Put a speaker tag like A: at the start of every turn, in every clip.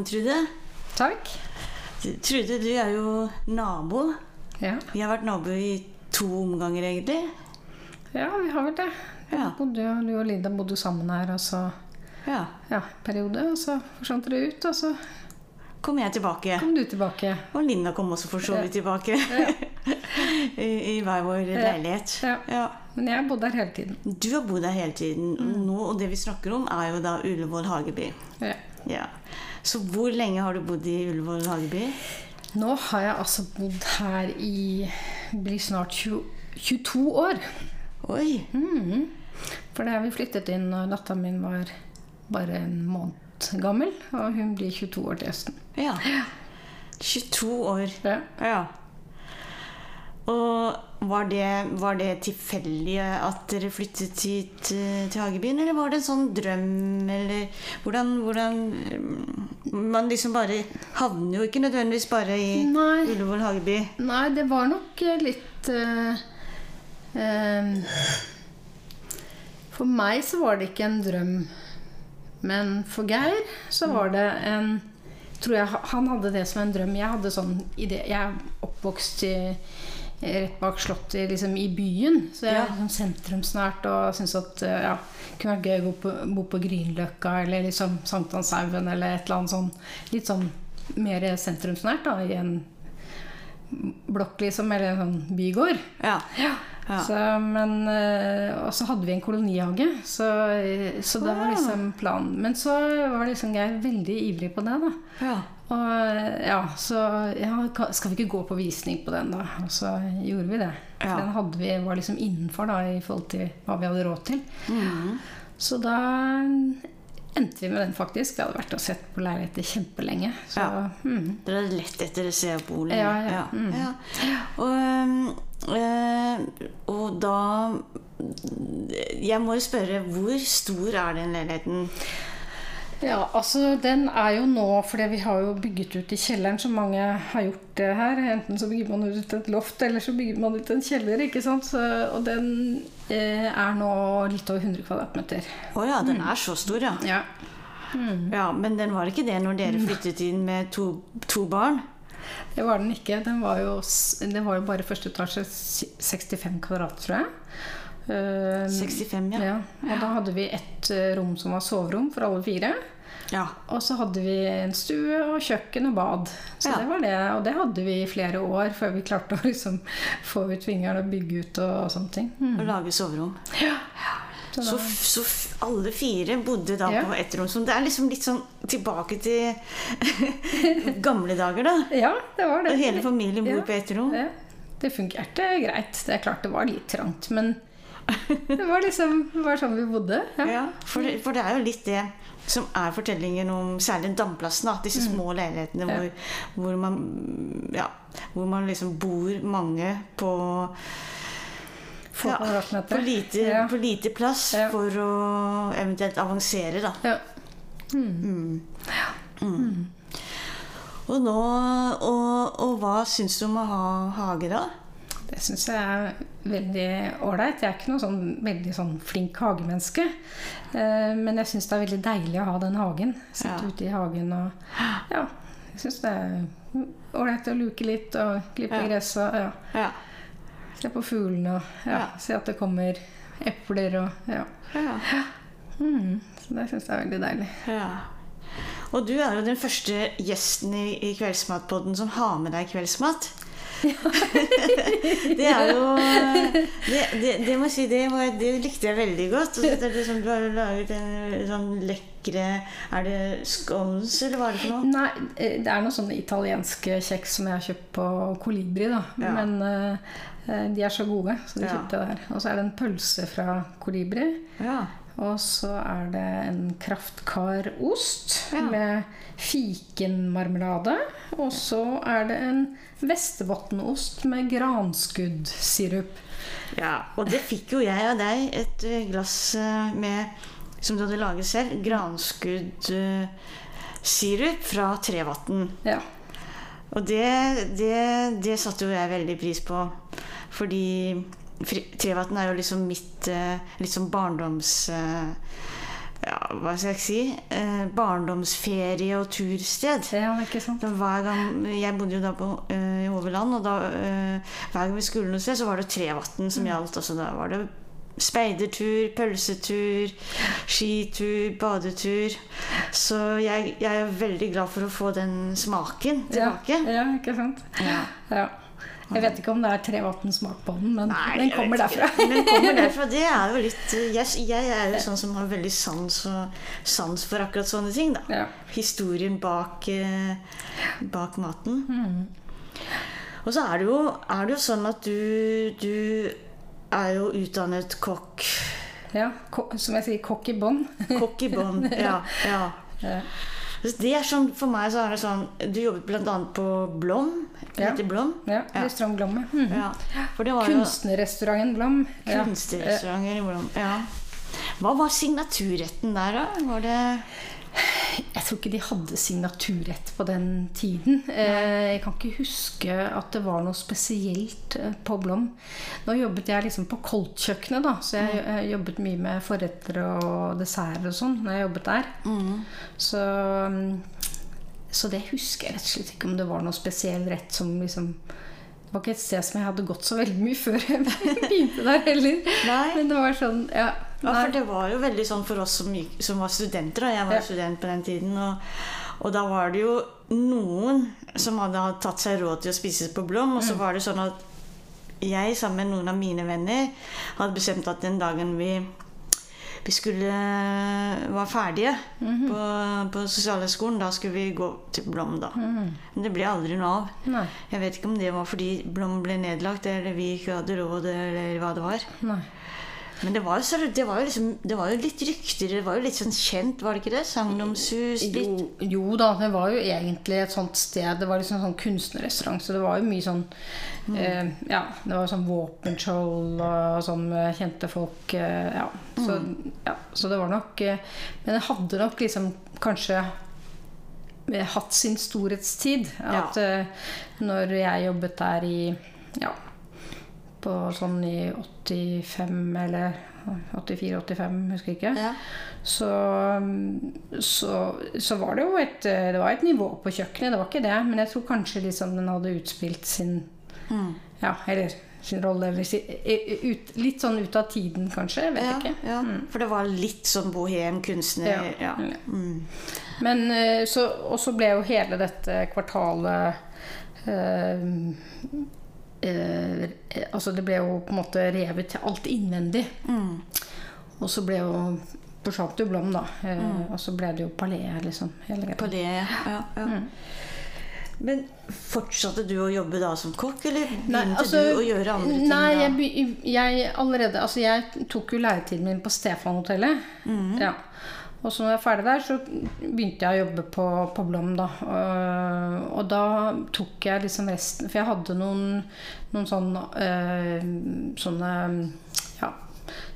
A: Velkommen, Trude.
B: Takk.
A: Trude, du er jo nabo.
B: Ja.
A: Vi har vært nabo i to omganger, egentlig.
B: ja, vi har vel det.
A: Ja.
B: Bodde, du og Linda bodde sammen her, og så
A: Ja.
B: ja, periode, og så forsvant dere ut, og så
A: Kom jeg tilbake.
B: kom du tilbake.
A: Og Linda kom også for så vidt tilbake. I, I hver vår leilighet.
B: Ja.
A: Ja.
B: Men jeg har bodd her hele tiden.
A: Du har bodd her hele tiden.
B: Mm.
A: Nå, og det vi snakker om, er jo da Ullevål Hageby.
B: Ja.
A: Ja. Så hvor lenge har du bodd i Ullevål Hageby?
B: Nå har jeg altså bodd her i blir snart 20, 22 år.
A: Oi!
B: Mhm. For da vi flyttet inn når datteren min var bare en måned gammel, og hun blir 22 år til høsten.
A: Ja. 22 år.
B: Ja.
A: Ja. Og var det, var det tilfeldig at dere flyttet hit til Hagebyen, eller var det en sånn drøm, eller hvordan, hvordan Man liksom bare havner jo ikke nødvendigvis bare i
B: Nei.
A: Ullevål Hageby.
B: Nei, det var nok eh, litt uh, uh, For meg så var det ikke en drøm. Men for Geir så var det en tror jeg Han hadde det som en drøm. Jeg hadde sånn idé Jeg er oppvokst i, rett bak Slottet liksom i byen. Så jeg er liksom sentrumsnært og syns at eh, ja, det kunne vært gøy å bo på, bo på Grünerløkka eller liksom Sankthanshaugen eller et eller annet sånn litt sånn mer sentrumsnært da, i en blokk, liksom, eller en sånn bygård.
A: Ja. Ja.
B: Så, men, eh, og så hadde vi en kolonihage, så, så det var liksom planen. Men så var liksom Geir veldig ivrig på det, da.
A: ja.
B: Og ja, så ja, skal vi ikke gå på visning på den, da? Og så gjorde vi det.
A: Ja.
B: Den hadde vi, var liksom innenfor da, i forhold til hva vi hadde råd til.
A: Mm.
B: Så da endte vi med den, faktisk. Vi hadde vært og sett på leiligheter kjempelenge. Så
A: Ja.
B: Mm.
A: Dere hadde lett etter å se bolig.
B: Ja, ja. Mm.
A: ja. Og, øh, og da Jeg må jo spørre, hvor stor er den leiligheten?
B: Ja, altså den er jo nå Fordi vi har jo bygget ut i kjelleren, som mange har gjort det her. Enten så bygger man ut et loft, eller så bygger man ut en kjeller. ikke sant? Så, og den eh, er nå litt over 100 kvadratmeter.
A: Å ja, den er så stor, ja.
B: Ja.
A: ja. Men den var ikke det når dere flyttet inn med to, to barn?
B: Det var den ikke. Den var jo, det var jo bare første etasje, 65 kvadrat, tror jeg. Eh,
A: 65, ja.
B: ja. Og da hadde vi ett eh, rom som var soverom for alle fire.
A: Ja.
B: Og så hadde vi en stue og kjøkken og bad. Så
A: Ja.
B: det var det. Og det hadde vi i flere år før vi klarte å liksom få ut vingene og bygge ut og, og sånne ting. Mm.
A: Og lage soverom.
B: Så
A: Så, så alle fire bodde da
B: Ja.
A: på ett rom. Så det er liksom litt sånn tilbake til gamle dager, da.
B: ja, det var det.
A: Og hele familien bor
B: Ja.
A: på ett rom.
B: Ja. Det fungerte greit. Det er klart det var litt trangt, men det var liksom var sånn vi bodde. Ja.
A: For, det, for det er jo litt det som er fortellingen om særlig Damplassen. da, Disse små leilighetene
B: Mm.
A: Hvor, hvor, man, ja, hvor man liksom bor mange på
B: Få
A: ja, for, lite,
B: Ja.
A: for lite plass for å eventuelt avansere, da.
B: Ja.
A: Og, nå, og, og hva syns du om å ha hage, da?
B: Det syns jeg er veldig ålreit. Jeg er ikke noe sånn veldig sånn flink hagemenneske. Eh, Men jeg syns det er veldig deilig å ha den hagen. Sitte
A: Ja.
B: ute i hagen og Ja. Jeg syns det er ålreit å luke litt og klippe
A: Ja.
B: gresset. ja.
A: Ja.
B: Se på fuglene og ja,
A: Ja.
B: se at det kommer epler og ja.
A: ja.
B: Mm. Så det syns jeg er veldig deilig.
A: ja. Og du er jo den første gjesten i, i Kveldsmatpodden som har med deg kveldsmat. det er jo det, det, det må jeg si, det, var, det likte jeg veldig godt. Og så er det som du har laget en sånn lekre Er det scones, eller hva er det for noe?
B: Nei, eh, det er noen sånne italienske kjeks som jeg har kjøpt på Kolibri, da.
A: Ja.
B: Men eh, de er så gode, så de
A: Ja.
B: kjøpte der. Og så er det en pølse fra Kolibri.
A: Ja.
B: Og så er det en Kraftkar-ost
A: Ja.
B: med fikenmarmelade. Og så er det en Vesterbotn-ost med granskuddsirup.
A: ja. Og det fikk jo jeg og deg, et eh, glass eh, med som du hadde laget selv. Granskudd eh, sirup fra Trevatn.
B: Ja.
A: Og det, det, det satte jo jeg veldig pris på. Fordi Trevatn er jo liksom mitt liksom barndoms... eh, ja, hva skal jeg si? Eh, barndomsferie- og tursted.
B: Ja, ikke sant?
A: Gang, Jeg bodde jo da på, i Overland, og da, hver gang vi skulle noe sted, så var det Trevatn som gjaldt. Altså, da var det speidertur, pølsetur, skitur, badetur. Så jeg, jeg er veldig glad for å få den smaken tilbake.
B: Ja, ja, ikke sant?
A: Ja.
B: Ja. Jeg vet ikke om det er Trevatn-smak på den, men
A: Nei,
B: den kommer derfra.
A: Den kommer derfra. Det er jo litt Jeg, jeg er jo sånn som har veldig sans, og, sans for akkurat sånne ting. da
B: Ja.
A: Historien bak, eh, bak maten.
B: Mm.
A: Og så er det, jo, er det jo sånn at du, du er jo utdannet kokk.
B: Ja, ko- som jeg sier, kokk i bånn.
A: Kokk i bånn. Ja, ja.
B: Ja.
A: Det er sånn, for meg så er det sånn Du jobbet bl.a. på Blom.
B: Ja.
A: heter Blom.
B: Ja,
A: Ja.
B: Restaurant Blom. Mm.
A: Ja. For det var
B: Kunstnerrestauranten Blom.
A: I Blom. Ja. Hva var signaturretten der, da? Var det
B: Jeg tror ikke de hadde signaturrett på den tiden. Eh, Jeg kan ikke huske at det var noe spesielt eh, på Blom. Nå jobbet jeg liksom på Colt-kjøkkenet, da, så jeg eh, jobbet mye med forretter og desserter og sånn når jeg jobbet der. Så, mm, så det husker jeg rett og slett ikke om det var noe spesiell rett som liksom Det var ikke et sted som jeg hadde gått så veldig mye før jeg begynte der heller.
A: Nei.
B: Men det var sånn, ja.
A: Ja, for det var jo veldig sånn for oss som, gikk, som var studenter. og Jeg var
B: Ja.
A: student på den tiden. Og, og da var det jo noen som hadde tatt seg råd til å spise på Blom. Og så var det sånn at jeg sammen med noen av mine venner hadde bestemt at den dagen vi, vi skulle var ferdige på, på sosialhøgskolen, da skulle vi gå til Blom. da. Men det ble aldri noe av.
B: Nei.
A: Jeg vet ikke om det var fordi Blom ble nedlagt, eller vi ikke hadde råd, eller hva det var.
B: nei.
A: Men det var, jo, så- det, var jo liksom, det var jo litt rykter. Det var jo litt sånn kjent, var det ikke det? Sagnomsus Litt.
B: Jo, jo da, det var jo egentlig et sånt sted. Det var liksom en sånn kunstnerrestaurant, så det var jo mye sånn eh, Ja, det var sånn våpenskjold og sånn kjente folk. Eh, ja. Så, ja. Så det var nok eh, Men det hadde nok liksom kanskje eh, hatt sin storhetstid.
A: Ja.
B: At eh, når jeg jobbet der i Ja, på sånn i 85 eller 84-85, husker jeg ikke.
A: Ja.
B: Så, så, så var det jo et, det var et nivå på kjøkkenet, det var ikke det. Men jeg tror kanskje liksom den hadde utspilt sin Ja, eller sin rolle. Eller si, ut, litt sånn ut av tiden, kanskje. Vet
A: Ja,
B: ikke.
A: ja. For det var litt sånn bohem, kunstner
B: Ja.
A: ja. Mm.
B: Men eh, så, Og så ble jo hele dette kvartalet eh, eh, Altså det ble jo på en måte revet til alt innvendig.
A: Mm.
B: Og så ble jo forsvant jo Blom, da. Eh, Og så ble det jo Palais, liksom. Greia.
A: På ja. Mm. Men fortsatte du å jobbe da som kokk, eller begynte
B: altså,
A: du å gjøre andre ting
B: Nei, jeg, jeg allerede Altså, jeg tok jo læretiden min på Stefan-hotellet.
A: Mhm.
B: Ja. Og så når jeg var ferdig der, så begynte jeg å jobbe på, på Blom, da. Og, og da tok jeg liksom resten For jeg hadde noen, noen sånne, uh, sånne Ja,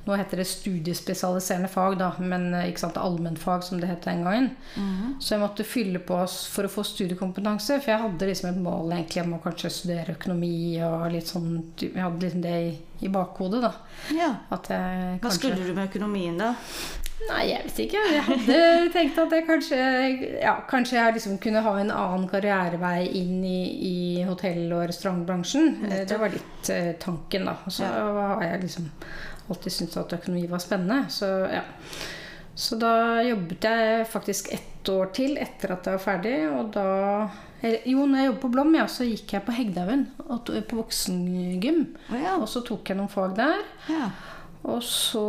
B: nå heter det studiespesialiserende fag, da, men øh, ikke sant, allmennfag, som det het den gangen.
A: Mhm.
B: Så jeg måtte fylle på for å få studiekompetanse. For jeg hadde liksom et mål egentlig om å kanskje studere økonomi og litt sånn Jeg hadde liksom det i, i bakhodet, da.
A: Ja.
B: Jeg
A: Hva skulle du med økonomien, da?
B: Nei, jeg vet ikke. Jeg hadde tenkt at jeg kanskje Ja, kanskje jeg liksom kunne ha en annen karrierevei inn i, i hotell- og restaurantbransjen. Det var litt uh, tanken, da. Så ja. har jeg liksom alltid syntes at økonomi var spennende. Så ja. Så da jobbet jeg faktisk ett år til etter at jeg var ferdig, og da Jo, når jeg jobbet på Blom, ja, så gikk jeg på Hegdehaugen, på voksengym.
A: Oh, ja.
B: Og så tok jeg noen fag der.
A: ja.
B: Og så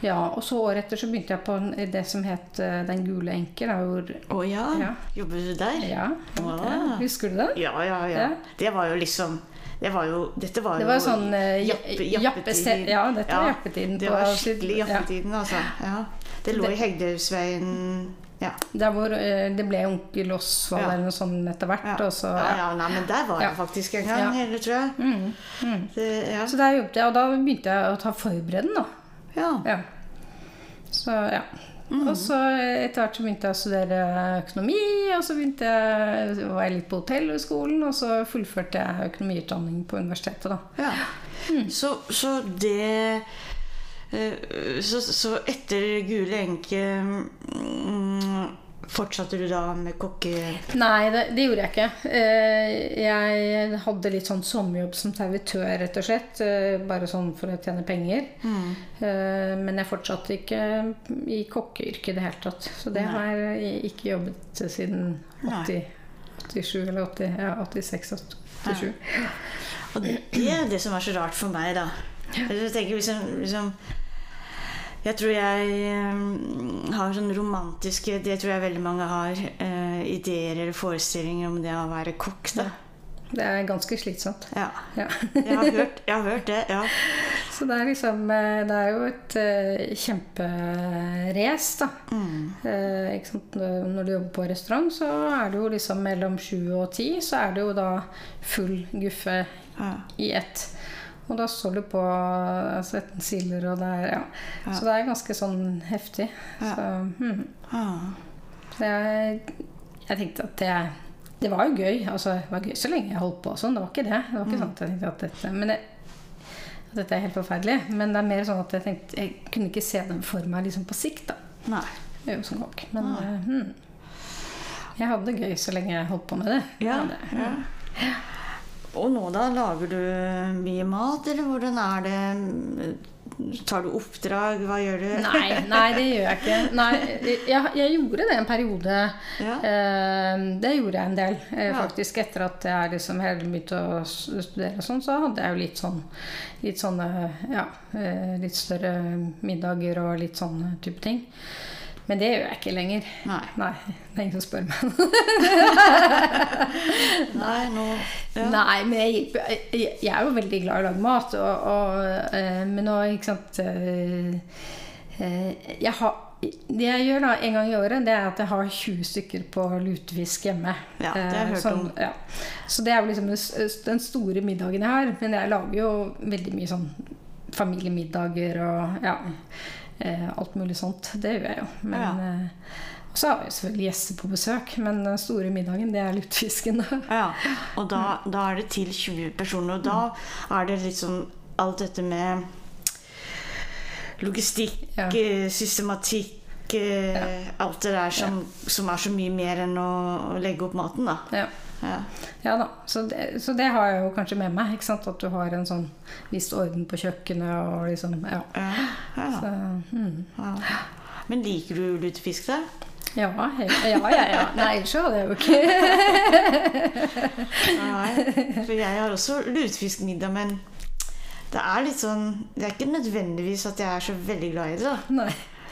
B: Ja, og så året etter så begynte jeg på det som het eh, Den gule enke.
A: Å oh, ja.
B: Ja.
A: Jobber du der?
B: ja,
A: Wow.
B: ja, Husker du det?
A: Ja, ja, ja. Det var jo liksom det var jo, Dette var
B: Det
A: jo
B: sånn eh,
A: jappe-
B: jappe-
A: jappetiden.
B: Ja, dette var jappetiden.
A: Det var skikkelig jappetiden, altså. Ja. Det lå i Hegdehaugsveien ja.
B: Der hvor eh, det ble onkel Osvald
A: Ja.
B: eller noe sånt etter hvert.
A: Ja.
B: Så,
A: ja,
B: ja.
A: nei, men der var jeg faktisk en gang
B: Ja.
A: heller, tror jeg.
B: Mm, mm.
A: Det.
B: Så der jobbet jeg, og da begynte jeg å ta forberedende, da.
A: ja.
B: Ja. Så ja. Og så etter hvert så begynte jeg å studere økonomi, og så begynte jeg, var jeg litt på hotellhøgskolen, og så fullførte jeg økonomiutdanning på universitetet, da.
A: Ja. Så, så det eh, så, så etter Gule enke mm, Fortsatte du da med kokke...
B: Nei, det, det gjorde jeg ikke. Eh, Jeg hadde litt sånn sommerjobb som servitør, rett og slett. eh, Bare sånn for å tjene penger. Mm. Men jeg fortsatte ikke i kokkeyrket i det hele tatt. Så det har jeg ikke jobbet siden 80, 87 eller 80, ja, 86, 87.
A: Og det er det som er så rart for meg, da. Jeg tenker liksom, liksom Jeg tror jeg eh, har sånn romantiske Det tror jeg veldig mange har. Uh, ideer eller forestillinger om det å være kokk. da.
B: Det er ganske slitsomt.
A: Ja.
B: Ja.
A: Jeg har hørt, jeg har hørt det. Ja.
B: Så det er liksom eh, Det er jo et uh, kjemperace, da.
A: Mm.
B: Uh? Når du jobber på restaurant, så er det jo liksom mellom sju og ti, så er det jo da full guffe
A: Ja.
B: i ett. Og da står du på altså, siler, og det er ja. Så det er ganske sånn heftig.
A: Ja.
B: Så, hmm.
A: Ah.
B: så jeg, jeg tenkte at det det var jo gøy. altså Det var gøy så lenge jeg holdt på. og sånn, Det var ikke det. Det var ikke sånn at jeg at dette, men det, at dette er helt forferdelig. Men det er mer sånn at jeg tenkte jeg kunne ikke se den for meg liksom på sikt. da.
A: Nei.
B: Jo som kokk. Men eh, hmm. jeg hadde det gøy så lenge jeg holdt på med det.
A: Ja,
B: Jeg hadde-
A: ja. Og nå, da? Lager du mye mat, eller hvordan er det? Tar du oppdrag? Hva gjør du?
B: Nei, nei, det gjør jeg ikke. Nei, jeg, jeg gjorde det en periode.
A: Ja.
B: Eh, det gjorde jeg en del. Eh, faktisk etter at jeg liksom hele begynte å studere, sånn, så hadde jeg jo litt sånn litt sånne ja, eh, litt større middager og litt sånne type ting. Men det gjør jeg ikke lenger.
A: Nei.
B: Nei, det er ingen som spør meg.
A: Nei, nå ja.
B: Nei, men jeg, jeg, er jo veldig glad i å lage mat. Og, og, eh, men nå, ikke sant eh, eh, jeg har, Det jeg gjør da en gang i året, det er at jeg har 20 stykker på lutefisk hjemme.
A: Ja, det har jeg hørt
B: sånn,
A: om.
B: Ja. Så det er jo liksom den store middagen jeg har. Men jeg lager jo veldig mye sånn familiemiddager og ja, alt mulig sånt. Det gjør jeg jo. Men,
A: Ja.
B: eh, så har vi selvfølgelig gjester på besøk, men den store middagen, det er lutefisken.
A: Ja, og da, da er det til 20 personer. Og da er det liksom alt dette med logistikk,
B: Ja.
A: eh, systematikk eh, Alt det der som, som er så mye mer enn å, å legge opp maten, da.
B: Ja. Da, så det, så det har jeg jo kanskje med meg. At du har en sånn viss orden på kjøkkenet og liksom Ja.
A: Ja, ja,
B: Så, mm.
A: ja. Men liker du lutefisk, da?
B: ja, he- ja, ja, ja. Nei, ellers hadde jeg jo ikke
A: Nei, for jeg har også lutefiskmiddag, men det er litt sånn Det er ikke nødvendigvis at jeg er så veldig glad i det, da.
B: Nei.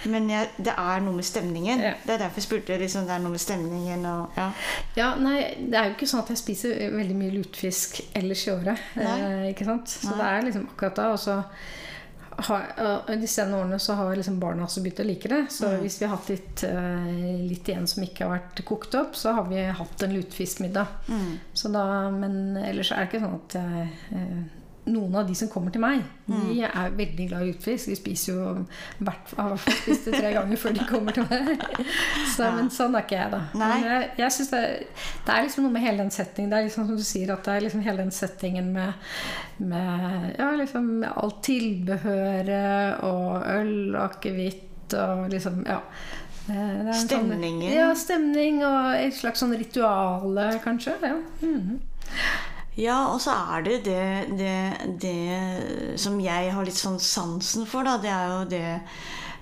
A: Men jeg, det er noe med stemningen.
B: Ja.
A: Det er derfor jeg spurte. Liksom, det er noe med stemningen og ja.
B: Ja, nei, det er jo ikke sånn at jeg spiser veldig mye lutefisk ellers i året. Eh, ikke sant? Så
A: Nei.
B: det er liksom akkurat da. Og så har, de senere årene så har liksom barna også begynt å like det. Så
A: Mm.
B: hvis vi har hatt litt, eh, litt igjen som ikke har vært kokt opp, så har vi hatt en lutefiskmiddag.
A: Mm.
B: Så da, men ellers er det ikke sånn at jeg, eh, noen av de som kommer til meg,
A: Mm.
B: de er veldig glad i lutefisk. De spiser jo hvert, har spist det tre ganger før de kommer til meg. Så,
A: Ja.
B: Men sånn er ikke jeg, da. Men jeg, jeg synes det, det er liksom noe med hele den settingen. Det er liksom som du sier, at det er liksom hele den settingen med, med ja, liksom alt tilbehøret og øl og akevitt og liksom Ja. Det- det er en sånn- ja, stemning og et slags sånn rituale, kanskje. Ja. Mhm.
A: Ja, og så er det det, det det som jeg har litt sånn sansen for, da. Det er jo det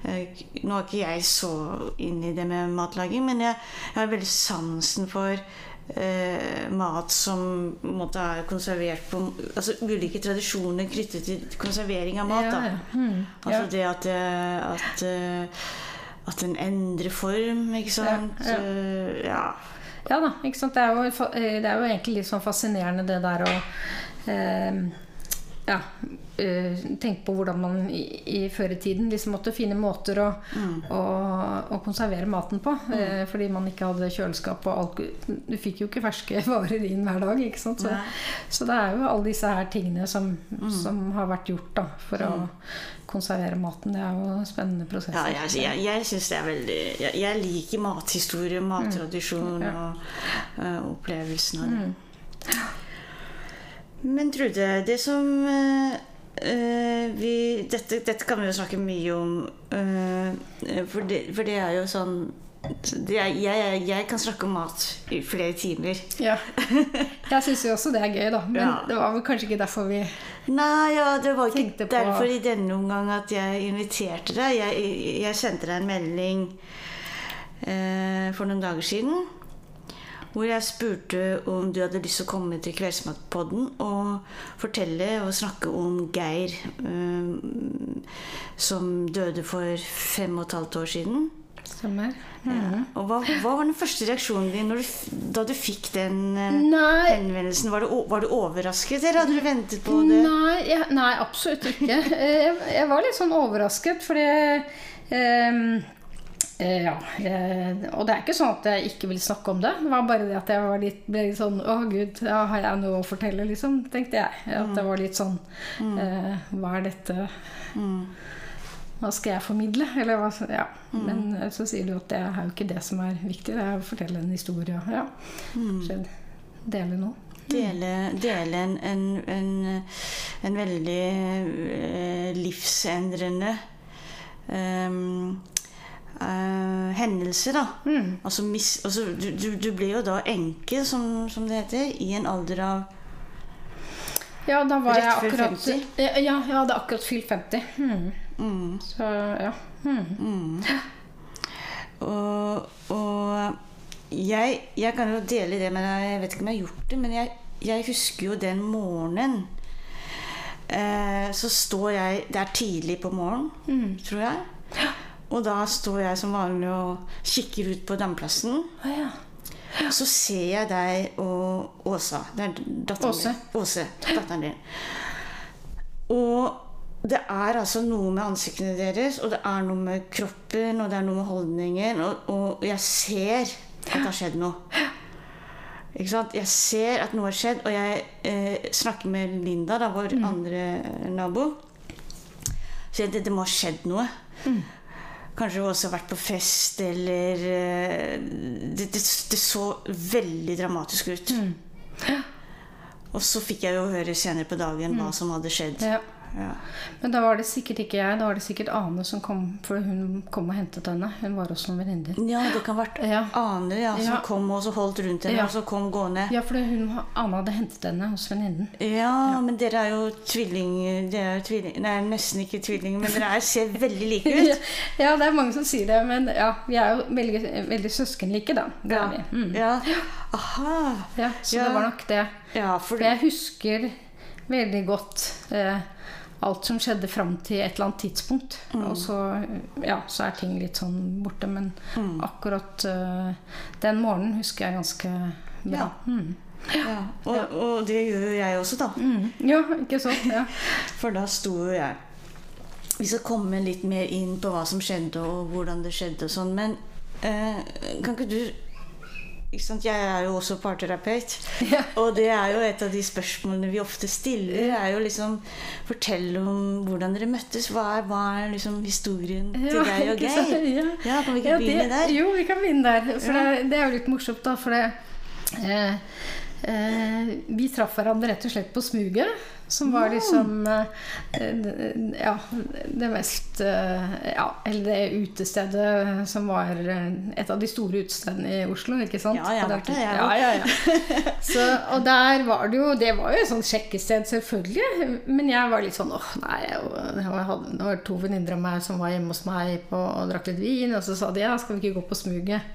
A: eh, Nå er ikke jeg så inn i det med matlaging, men jeg, jeg har veldig sansen for eh, mat som måte er konservert på Altså ulike tradisjoner knyttet til konservering av mat.
B: Ja,
A: da.
B: ja. Mhm.
A: Altså
B: Ja.
A: det at, eh, at, eh, at den endrer form, ikke sant.
B: Ja,
A: Eh, ja.
B: Ja da, ikke sant? Det er, jo, eh, det er jo egentlig litt sånn fascinerende det der å eh, Ja. Eh, tenke på hvordan man i, i før i tiden liksom måtte finne måter å, å, å konservere maten på. Eh, fordi man ikke hadde kjøleskap og alt. Du fikk jo ikke ferske varer inn hver dag. ikke sant? Så, så det er jo alle disse her tingene som, som har vært gjort da, for å konservere maten. Det er jo en spennende prosess.
A: Ja, jeg, jeg, jeg syns det er veldig Jeg, jeg liker mathistorie, mattradisjon
B: Ja.
A: og uh, opplevelsen av det. Men Trude, det som eh, eh, vi dette, dette kan vi jo snakke mye om, uh, for, det, for det er jo sånn det er, jeg, jeg, jeg kan snakke om mat i flere timer.
B: Ja. Jeg syns jo også det er gøy, da. Men
A: Ja.
B: det var vel kanskje ikke derfor vi
A: Nei, ja, det var ikke derfor i denne omgang at jeg inviterte deg. Jeg, jeg sendte deg en melding uh, for noen dager siden. Hvor jeg spurte om du hadde lyst til å komme til Kveldsmatpodden og fortelle og snakke om Geir, eh, som døde for fem og et halvt år siden.
B: Stemmer.
A: Ja. Og hva, hva var den første reaksjonen din når du, da du fikk den eh,
B: Nei,
A: henvendelsen? Var du, var du overrasket, eller hadde du ventet på det?
B: Nei, jeg, nei, absolutt ikke. Eh, Jeg, jeg var litt sånn overrasket, fordi eh, Ja. Jeg, og det er ikke sånn at jeg ikke vil snakke om det. Det var bare det at jeg var litt, ble litt sånn Å, gud, ja, har jeg noe å fortelle, liksom? Tenkte jeg. At det var litt sånn eh, Hva er dette Hva skal jeg formidle? Eller hva Ja. Men eh, så sier du at det er jo ikke det som er viktig. Det er å fortelle en historie. Ja. Skjedd. Dele noe.
A: Dele, dele en, en, en, en veldig eh, livsendrende ehm, eh, hendelse, da.
B: Mm.
A: Altså, mis, altså du, du, du ble jo da enke, som, som det heter, i en alder av
B: Ja, da var
A: Rett
B: jeg akkurat
A: 50?
B: Ja, jeg hadde akkurat fylt 50. Mm.
A: mm,
B: Så ja. Mm.
A: mm. Og, og jeg, jeg kan jo dele det med deg, jeg vet ikke om jeg har gjort det, men jeg, jeg husker jo den morgenen. Eh, så står jeg Det er tidlig på morgenen,
B: Mm.
A: tror jeg. Og da står jeg som vanlig og kikker ut på damplassen.
B: Oh, ja.
A: Så ser jeg deg og Åsa. Det er datteren
B: Åse.
A: din. Åse, datteren din. Og det er altså noe med ansiktene deres, og det er noe med kroppen, og det er noe med holdningen, og, og jeg ser at det har skjedd noe. Ikke sant? Jeg ser at noe har skjedd, og jeg eh, snakker med Linda, da, vår andre nabo. Så jeg, det, det må ha skjedd noe. Kanskje hun også har vært på fest, eller eh, det, det, det så veldig dramatisk ut. Og så fikk jeg jo høre senere på dagen hva som hadde skjedd.
B: ja.
A: Ja.
B: Men da var det sikkert ikke jeg, da var det sikkert Ane som kom, for hun kom og hentet henne. Hun var også noen venninner.
A: ja, det kan ha vært
B: Ja.
A: Ane ja, som kom og så holdt rundt henne, og så kom gående.
B: Ja, for hun, Ane hadde hentet henne hos venninnen.
A: Ja, men dere er jo tvillinger er tvillinger Nei, nesten ikke tvillinger, men dere er, ser veldig like ut.
B: ja, det er mange som sier det, men ja, vi er jo veldig, veldig søskenlike, da. Det er vi. Mm.
A: Ja. Aha.
B: Ja, så det var nok det.
A: Ja, for
B: For jeg husker veldig godt eh, alt som skjedde fram til et eller annet tidspunkt. Og så, ja, så er ting litt sånn borte. Men akkurat uh, den morgenen husker jeg ganske bra.
A: Ja.
B: Mm.
A: ja. Og, og det gjør jeg også, da.
B: Mm. Ja, ikke sant? Ja.
A: For da sto jo jeg Vi skal komme litt mer inn på hva som skjedde, og hvordan det skjedde og sånn, men uh, kan ikke du? Jeg er jo også parterapeut,
B: Ja.
A: og det er jo et av de spørsmålene vi ofte stiller. er jo liksom Fortell om hvordan dere møttes. Hva er, hva er liksom historien til
B: Ja,
A: deg og? Geir?
B: Ja.
A: Ja, Kan vi ikke begynne
B: det,
A: der?
B: Jo, vi kan begynne der. For det, det er jo litt morsomt, da. For det, eh, eh, vi traff hverandre rett og slett på smuget. Som var liksom eh, Ja, det mest eh, Ja, eller det utestedet som var eh, et av de store utestedene i Oslo, ikke sant?
A: Ja, jeg har vært der, jeg
B: Ja, ja, ja. Så, og der var det jo Det var jo et sånt sjekkested, selvfølgelig. Men jeg var litt sånn åh, nei jeg, jeg hadde, Det var to venninner av meg som var hjemme hos meg på, og drakk litt vin, og så sa de ja, skal vi ikke gå på smuget?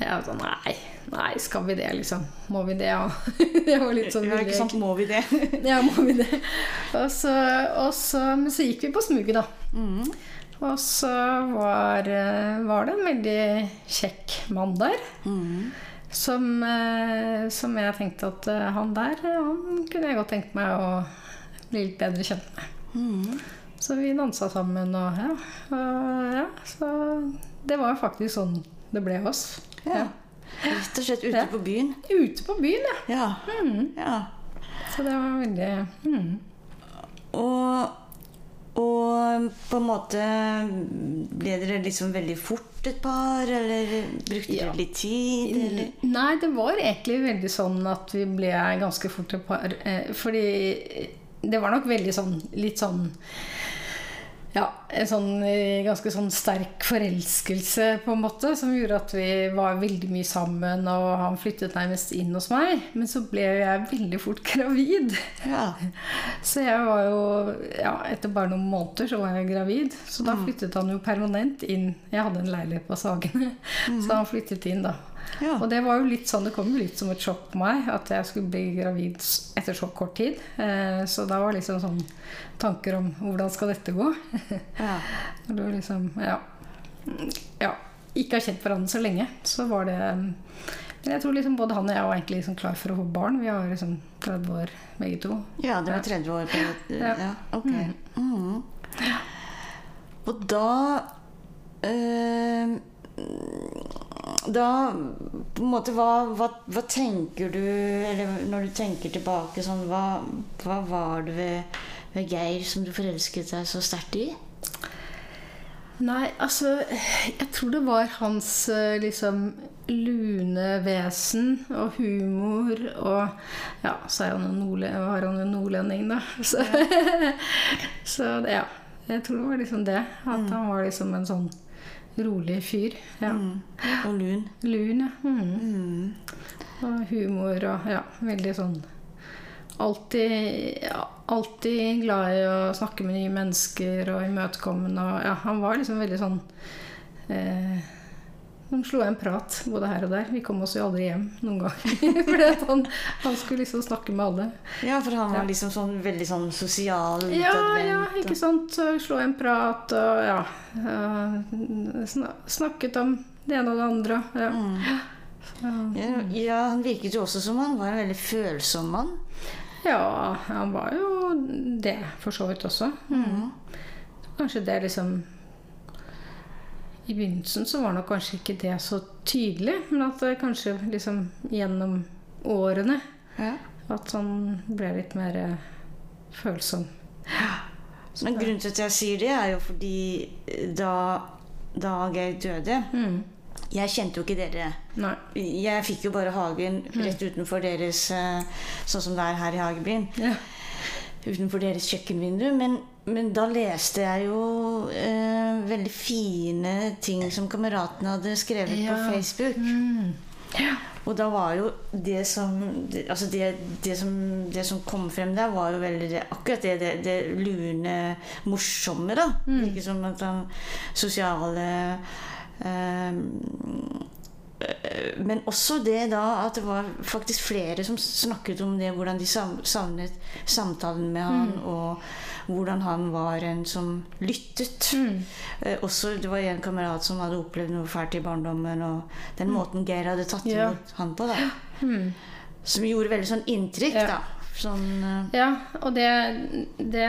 B: Jeg var sånn nei, nei, skal vi det, liksom? Må vi det? Og det var litt sånn
A: Ja, ikke sant? Må vi det?
B: ja, må vi det? Og så, og så, men så gikk vi på smuget, da.
A: Mm.
B: Og så var, eh, var det en veldig kjekk mann der.
A: Mm.
B: Som, eh, som jeg tenkte at eh, han der, han kunne jeg godt tenkt meg å bli litt bedre kjent med.
A: Mm.
B: Så vi dansa sammen og ja. Og, ja så det var faktisk sånn det ble oss.
A: Ja. Rett og slett ute på byen.
B: Ute på byen, ja.
A: Ja.
B: Mm.
A: ja.
B: Så det var veldig mm.
A: Og, og på en måte ble dere liksom veldig fort et par, eller brukte dere litt tid, eller?
B: Nei, det var egentlig veldig sånn at vi ble ganske fort et par. Eh, fordi det var nok veldig sånn litt sånn ja, en sånn eh, ganske sånn sterk forelskelse, på en måte, som gjorde at vi var veldig mye sammen, og han flyttet nærmest inn hos meg. Men så ble jeg veldig fort gravid.
A: Ja.
B: Så jeg var jo Ja, etter bare noen måneder så var jeg gravid. Så da flyttet han jo permanent inn. Jeg hadde en leilighet på Sagene, så han flyttet inn da.
A: Ja.
B: Og det var jo litt sånn, det kom jo litt som et sjokk på meg at jeg skulle bli gravid etter så kort tid. Eh, så da var liksom sånn tanker om hvordan skal dette gå.
A: ja.
B: Det var liksom, ja. ja. Ikke har kjent hverandre så lenge, så var det Men jeg tror liksom både han og jeg var egentlig liksom klar for å få barn. Vi var liksom 30 år begge to.
A: Ja, det var 30 år på ja.
B: Ja.
A: ok. Mhm. Og da eh, Da på en måte hva, hva, hva tenker du Eller når du tenker tilbake sånn Hva, hva var det ved, ved Geir som du forelsket deg så sterkt i?
B: Nei, altså Jeg tror det var hans eh, liksom lune vesen og humor og Ja, så er han jo nordle var han jo nordlending, da. Så, så ja. Jeg tror det var liksom det. At han var liksom en sånn rolig fyr. Ja.
A: Mm. Og lun.
B: Lun, ja. Mm.
A: Mm.
B: Og humor og ja, veldig sånn Alltid, ja, alltid glad i å snakke med nye mennesker og imøtekommende. Og ja, han var liksom veldig sånn eh, Han slo en prat både her og der. Vi kom oss jo aldri hjem noen gang. Fordi at han, han skulle liksom snakke med alle.
A: Ja, for han var liksom sånn veldig sånn sosial,
B: Ja, ja, ikke sant. Slå en prat og ja. eh, Snakket om det ene og det andre. Ja.
A: Mm. Ja, ja, han virket jo også som han var en veldig følsom mann.
B: Ja, han var jo det for så vidt også. Mm. Kanskje det liksom I begynnelsen så var nok kanskje ikke det så tydelig, men at det kanskje liksom gjennom årene
A: Ja.
B: at han ble litt mer følsom. følsom.
A: Men grunnen til at jeg sier det, er jo fordi da, da Geir døde
B: Mm.
A: Jeg kjente jo ikke dere.
B: Nei.
A: Jeg fikk jo bare hagen
B: Mm.
A: rett utenfor deres eh, Sånn som det er her i Hagebyen.
B: Ja.
A: Utenfor deres kjøkkenvindu. Men, men da leste jeg jo eh, veldig fine ting som kameratene hadde skrevet
B: Ja.
A: på Facebook.
B: Mm.
A: Og da var jo det som Altså det, det, som, det som kom frem der, var jo veldig akkurat det, det, det lune, morsomme, da.
B: Mm.
A: Ikke som at han sosiale eh, Men også det da at det var faktisk flere som snakket om det, hvordan de savnet samtalen med han,
B: Mm.
A: og hvordan han var en som lyttet.
B: Mm.
A: Eh, også, det var en kamerat som hadde opplevd noe fælt i barndommen, og den måten Geir hadde tatt
B: Mm. Ja.
A: imot han på, da.
B: Mm.
A: Som gjorde veldig sånn inntrykk,
B: Ja.
A: da. Sånn eh,
B: Ja, og det, det,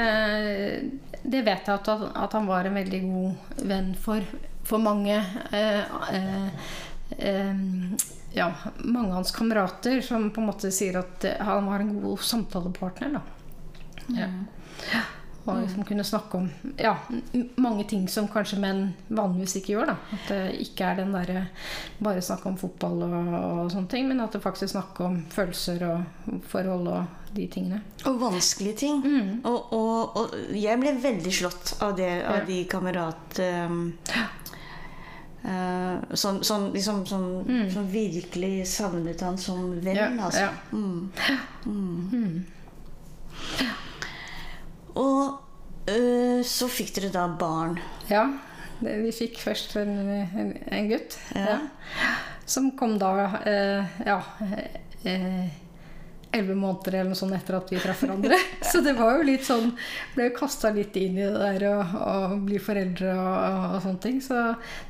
B: det vet jeg at, at han var en veldig god venn for, for mange. Eh, eh, eh, ja, mange av hans kamerater som på en måte sier at eh, han var en god samtalepartner. Da. Ja. Og liksom kunne snakke om ja, mange ting som kanskje menn vanligvis ikke gjør. Da. At det ikke er den derre bare snakke om fotball og, og sånne ting, men at det faktisk snakke om følelser og forhold og de tingene.
A: Og vanskelige ting.
B: Mm.
A: Og, og, og jeg ble veldig slått av det, av
B: Ja.
A: de kamerat... Um, eh, sånn, sånn, liksom, sånn, som virkelig savnet han som venn,
B: Mm. Ja,
A: altså.
B: ja.
A: Mm. Mm.
B: Mm.
A: Og uh, så fikk dere da barn.
B: Ja, det, vi fikk først en, en, en gutt.
A: Ja.
B: Som kom da uh, ja elleve måneder eller noe sånt etter at vi traff hverandre. Så det var jo litt sånn Ble jo kasta litt inn i det der å, bli foreldre og, og sånne ting. Så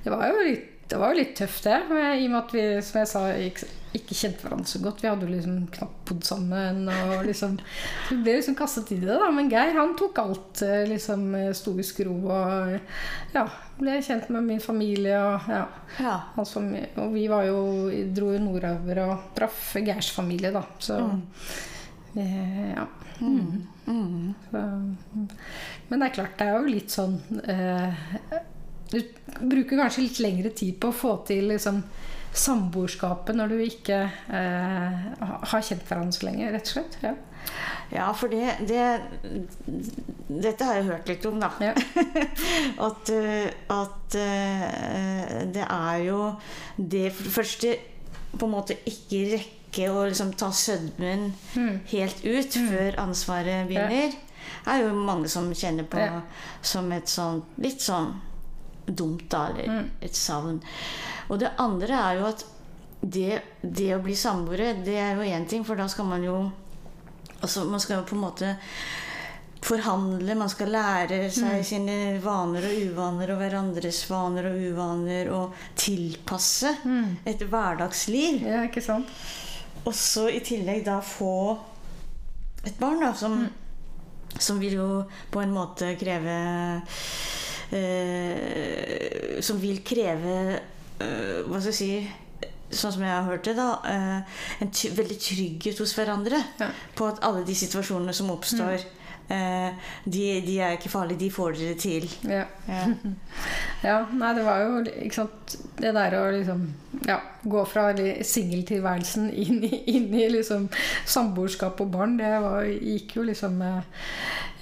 B: det var jo litt det var jo litt tøft, det. I og med at vi, som jeg sa, ikke, ikke kjente hverandre så godt. Vi hadde jo liksom knapt bodd sammen. Og liksom, så vi ble liksom kastet i det, da. Men Geir han tok alt. eh, liksom Sto i skro og ja, ble kjent med min familie. Og, ja,
A: Ja.
B: Altså, og vi var jo, dro jo nordover og traff Geirs familie, da. Så eh, ja.
A: Mm.
B: Så, men det er klart, det er jo litt sånn eh, Du bruker kanskje litt lengre tid på å få til liksom, samboerskapet når du ikke eh, har kjent hverandre så lenge, rett og slett. Ja.
A: Ja, for det, det Dette har jeg hørt litt om, da.
B: Ja.
A: at eh, at eh, det er jo det første på en måte ikke rekke å liksom ta sødmen
B: Mm.
A: helt ut før ansvaret begynner. Det er jo mange som kjenner på
B: Ja.
A: som et sånn litt sånn dumt, da, eller
B: Mm.
A: et savn. Og det andre er jo at det, det å bli samboere, det er jo én ting, for da skal man jo Altså, man skal jo på en måte forhandle, man skal lære seg sine vaner og uvaner og hverandres vaner og uvaner og tilpasse et hverdagsliv.
B: ja, ikke sant?
A: Og så i tillegg da få et barn, da, som, som vil jo på en måte kreve Som vil kreve eh, Hva skal jeg si Sånn som jeg har hørt det, da. eh, en veldig trygghet hos hverandre.
B: Ja.
A: På at alle de situasjonene som oppstår, eh, de, de er ikke farlige. De får dere til.
B: Ja.
A: Ja.
B: ja. Nei, det var jo ikke sant Det der å liksom ja, gå fra singeltilværelsen inn inn i liksom samboerskap og barn, det var, gikk jo liksom med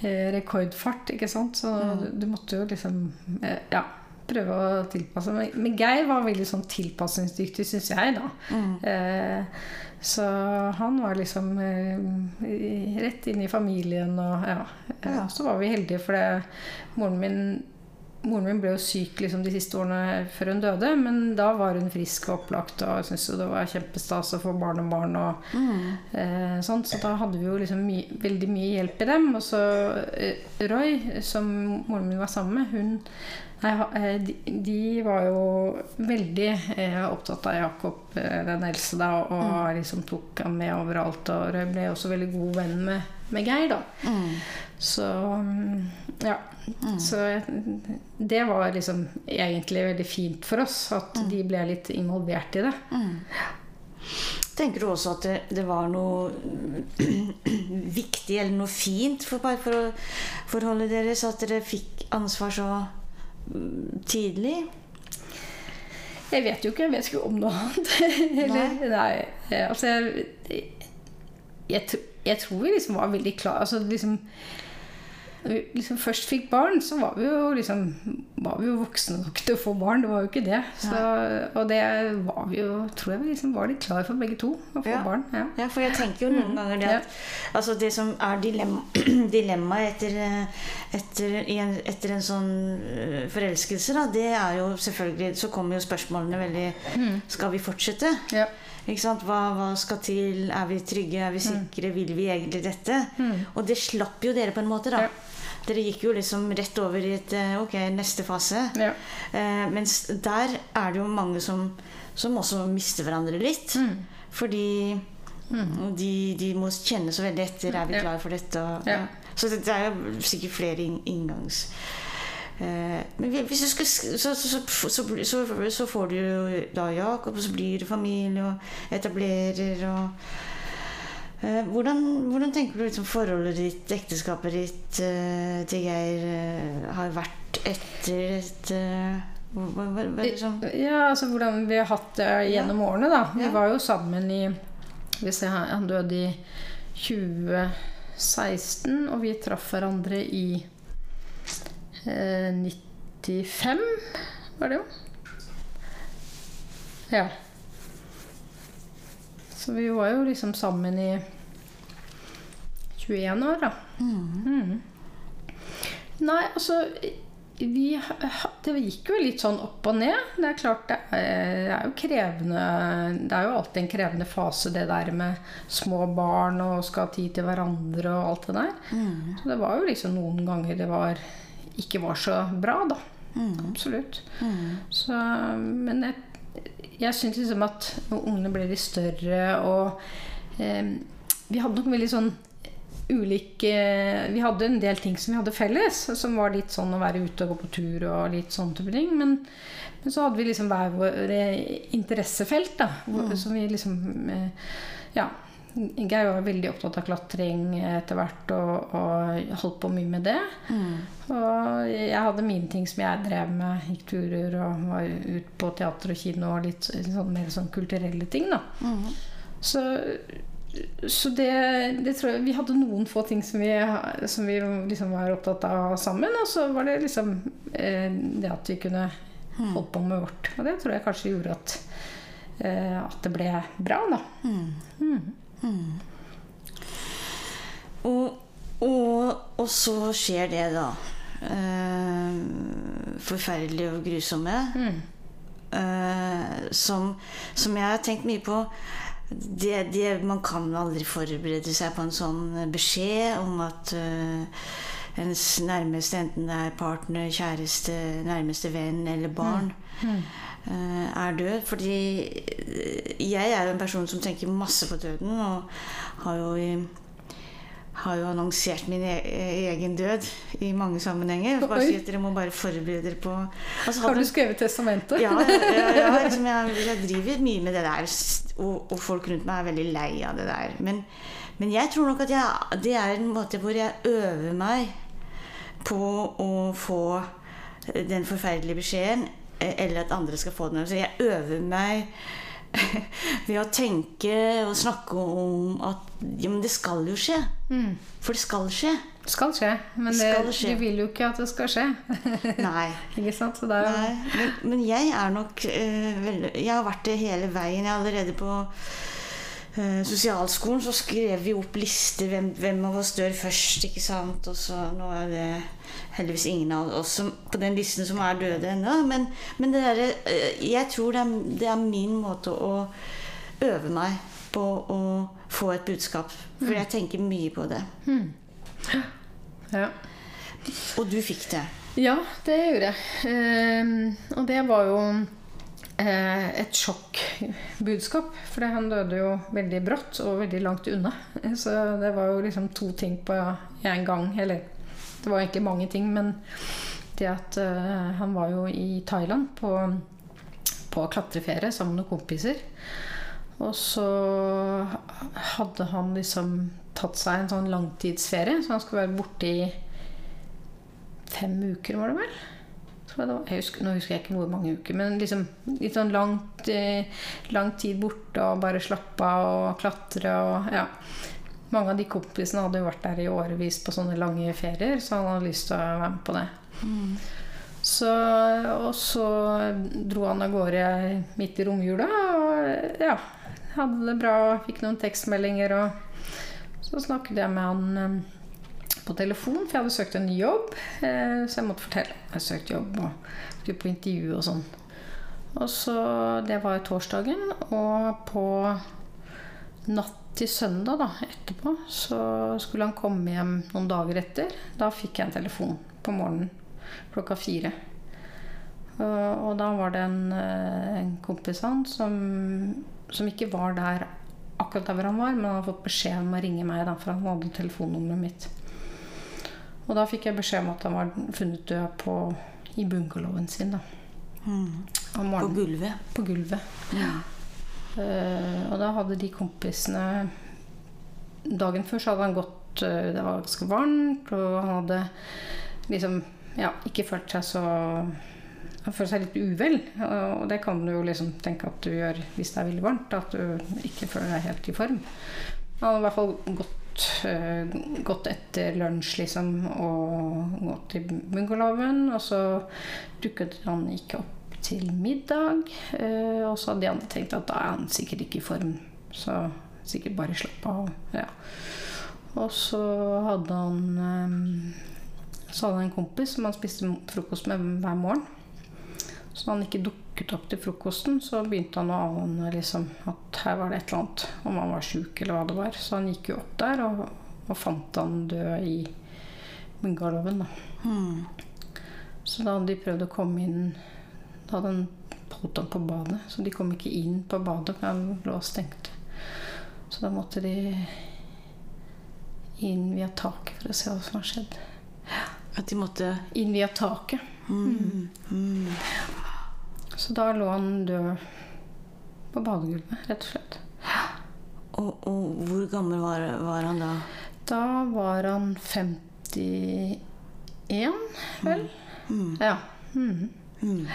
B: eh, rekordfart, ikke sant? Så du, du måtte jo liksom eh, Ja. Prøve å tilpasse. Men, men Geir var veldig sånn tilpasningsdyktig, syns jeg, da. Eh, så han var liksom eh, rett inn i familien og ja.
A: Ja.
B: Så var vi heldige, for det, moren min Moren min ble jo syk liksom, de siste årene før hun døde, men da var hun frisk og opplagt og syntes det var kjempestas å få barnebarn. Og, barn eh, sånt, så da hadde vi jo liksom my veldig mye hjelp i dem. Og så eh, Roy, som moren min var sammen med, hun nei, eh, de, de var jo veldig eh, opptatt av Jakob, eh, den eldste, da, og liksom tok ham med overalt. Og Roy ble også veldig god venn med, med Geir, da.
A: Mm.
B: Så mm, ja. Så det var liksom egentlig veldig fint for oss at de ble litt involvert i det.
A: Tenker du også at det, det var noe viktig eller noe fint for, for forholdet deres at dere fikk ansvar så mm, tidlig?
B: Jeg vet jo ikke, jeg vet ikke om noe annet. Eller, nei. nei. Altså, jeg, jeg, jeg tror vi liksom var veldig klar altså, liksom, Når vi liksom først fikk barn, så var vi jo liksom var vi jo voksne nok til å få barn. Det var jo ikke det. Så, og det var vi jo Tror jeg vi liksom var litt klar for begge to å få
A: Ja.
B: barn. Ja.
A: Ja, for jeg tenker jo noen ganger det at altså det som er dilemma, etter, eh, etter, en, etter en sånn eh, forelskelse, da, det er jo selvfølgelig Så kommer jo spørsmålene veldig Skal vi fortsette?
B: Ja.
A: Hva, hva skal til? Er vi trygge? Er vi sikre? Vil vi egentlig dette? Og det slapp jo dere på en måte, da.
B: Ja.
A: Dere gikk jo liksom rett over i et eh, Ok, neste fase.
B: Ja.
A: Eh, mens der er det jo mange som, som også mister hverandre litt.
B: Mm.
A: Fordi de, de må kjenne så veldig etter. Er vi
B: Ja.
A: klar for dette? Og,
B: Ja.
A: Så det, det er jo sikkert flere inngangs... Eh, men hvis du skal, så, så, så, så, så, så får du jo da Jakob, og så blir det familie og etablerer og hvordan, hvordan tenker du liksom forholdet ditt, ekteskapet ditt eh, til Geir eh, har vært etter et eh, hva, hva, hva, hva, liksom,
B: Ja, altså hvordan vi har hatt det gjennom årene, da. Vi
A: Ja.
B: var jo sammen i Hvis jeg, Han døde i 2016, og vi traff hverandre i eh, 95, var det jo. Ja. Så vi var jo liksom sammen i 21 år, da. Mm. Nei, altså vi, Det gikk jo litt sånn opp og ned. Det er klart det er, jo krevende Det er jo alltid en krevende fase, det der med små barn og skal ha tid til hverandre og alt det der. Så det var jo liksom noen ganger det var ikke var så bra, da. Absolutt. Så, men jeg, jeg syns liksom at ungene ble litt større og eh, Vi hadde nok veldig sånn ulike Vi hadde en del ting som vi hadde felles, som var litt sånn å være ute og gå på tur og litt sånn type ting. Men, men så hadde vi liksom hver våre interessefelt, da. Hvor, Som vi liksom eh, Ja. Geir var veldig opptatt av klatring etter hvert og, og holdt på mye med det. Og jeg hadde mine ting som jeg drev med. Gikk turer og var ute på teater og kino og litt sånn, mer sånn kulturelle ting. da. Så, så det, det tror jeg Vi hadde noen få ting som vi, som vi liksom var opptatt av sammen. Og så var det liksom eh, det at vi kunne holde på med vårt. Og det tror jeg kanskje gjorde at, eh, at det ble bra, da.
A: Og, og, og så skjer det, da. Eh, forferdelige og grusomme. Eh, som, som jeg har tenkt mye på. Det, det, man kan aldri forberede seg på en sånn beskjed om at eh, ens nærmeste, enten det er partner, kjæreste, nærmeste venn eller barn, eh, er død. Fordi eh, jeg er jo en person som tenker masse på døden, og har jo i har jo annonsert min e egen død i mange sammenhenger. Bare si at dere må bare forberede dere på altså,
B: Har du skrevet testamentet?
A: ja, ja, ja liksom jeg, jeg driver mye med det der, og, og folk rundt meg er veldig lei av det der. Men, men jeg tror nok at jeg, det er en måte hvor jeg øver meg på å få den forferdelige beskjeden, eh, eller at andre skal få den. Så jeg øver meg ved å tenke og snakke om at ja, men det skal jo skje. For det skal skje.
B: Det skal skje, men det,
A: Skal skje.
B: du vil jo ikke at det skal skje.
A: Nei.
B: ikke sant? Så det er
A: Nei, men, men jeg er nok eh, veldig Jeg har vært det hele veien. Jeg er allerede på eh, sosialskolen så skrev vi opp lister hvem, hvem av oss dør først. ikke sant? Og så nå er det heldigvis ingen av oss som, på den listen som er døde ennå. Men, men det derre eh, Jeg tror det er, det er min måte å øve meg på å få et budskap. For jeg tenker mye på det.
B: ja.
A: Og du fikk det.
B: Ja, det gjorde jeg. Ehm, og det var jo eh, et sjokkbudskap. For han døde jo veldig brått og veldig langt unna. Så det var jo liksom to ting på én gang. Eller det var egentlig mange ting, men det at eh, han var jo i Thailand på, på klatreferie sammen med noen kompiser. Og så hadde han liksom tatt seg en sånn langtidsferie, så han skulle være borte i fem uker, var det vel? Husker, nå husker jeg ikke hvor mange uker, men liksom litt sånn langt, eh, lang tid borte og bare slappe av og klatre og ja. Mange av de kompisene hadde jo vært der i årevis på sånne lange ferier, så han hadde lyst til å være med på det. Så, og så dro han av gårde midt i romjula og ja, hadde det bra. Fikk noen tekstmeldinger, og så snakket jeg med han eh, på telefon, for jeg hadde søkt en ny jobb. eh, Så jeg måtte fortelle. Jeg søkte jobb og skulle på intervju og sånn. Og så, Det var torsdagen, og på natt til søndag da, etterpå så skulle han komme hjem noen dager etter. Da fikk jeg en telefon på morgenen klokka fire. Og, og da var det en, eh, en kompis han som, som ikke var der akkurat der hvor han var, men han hadde fått beskjed om å ringe meg, da, for han hadde telefonnummeret mitt. Og da fikk jeg beskjed om at han var funnet død på, i bungalowen sin. da. Mm.
A: På gulvet.
B: På gulvet. Eh, og da hadde de kompisene Dagen før så hadde han gått uh, Det var ganske varmt, og han hadde liksom ja, ikke følt seg så Han følte seg litt uvel. Og det kan du jo liksom tenke at du gjør hvis det er veldig varmt. At du ikke føler deg helt i form. Han hadde i hvert fall gått, gått etter lunsj, liksom, og gått i bungalowen. Og så dukket han ikke opp til middag. eh, og så hadde de andre tenkt at da er han sikkert ikke i form. Så sikkert bare slapp av. Ja. Og så hadde han eh, Så hadde han en kompis som han spiste frokost med hver morgen. Så da han ikke dukket opp til frokosten, så begynte han å ane liksom, at her var det et eller annet. Om han var sjuk eller hva det var. Så han gikk jo opp der og, og fant han død i bungalowen. da. Så da hadde de prøvd å komme inn Da hadde han holdt ham på badet, så de kom ikke inn på badet, for han lå stengt. Så da måtte de inn via taket for å se hva som har skjedd.
A: At de måtte
B: Inn via taket.
A: Mm, mm.
B: Så da lå han død på badegulvet, rett og slett.
A: Og, og hvor gammel var, var han da?
B: Da var han 51, vel?
A: Mm.
B: Ja. Mhm.
A: Mm.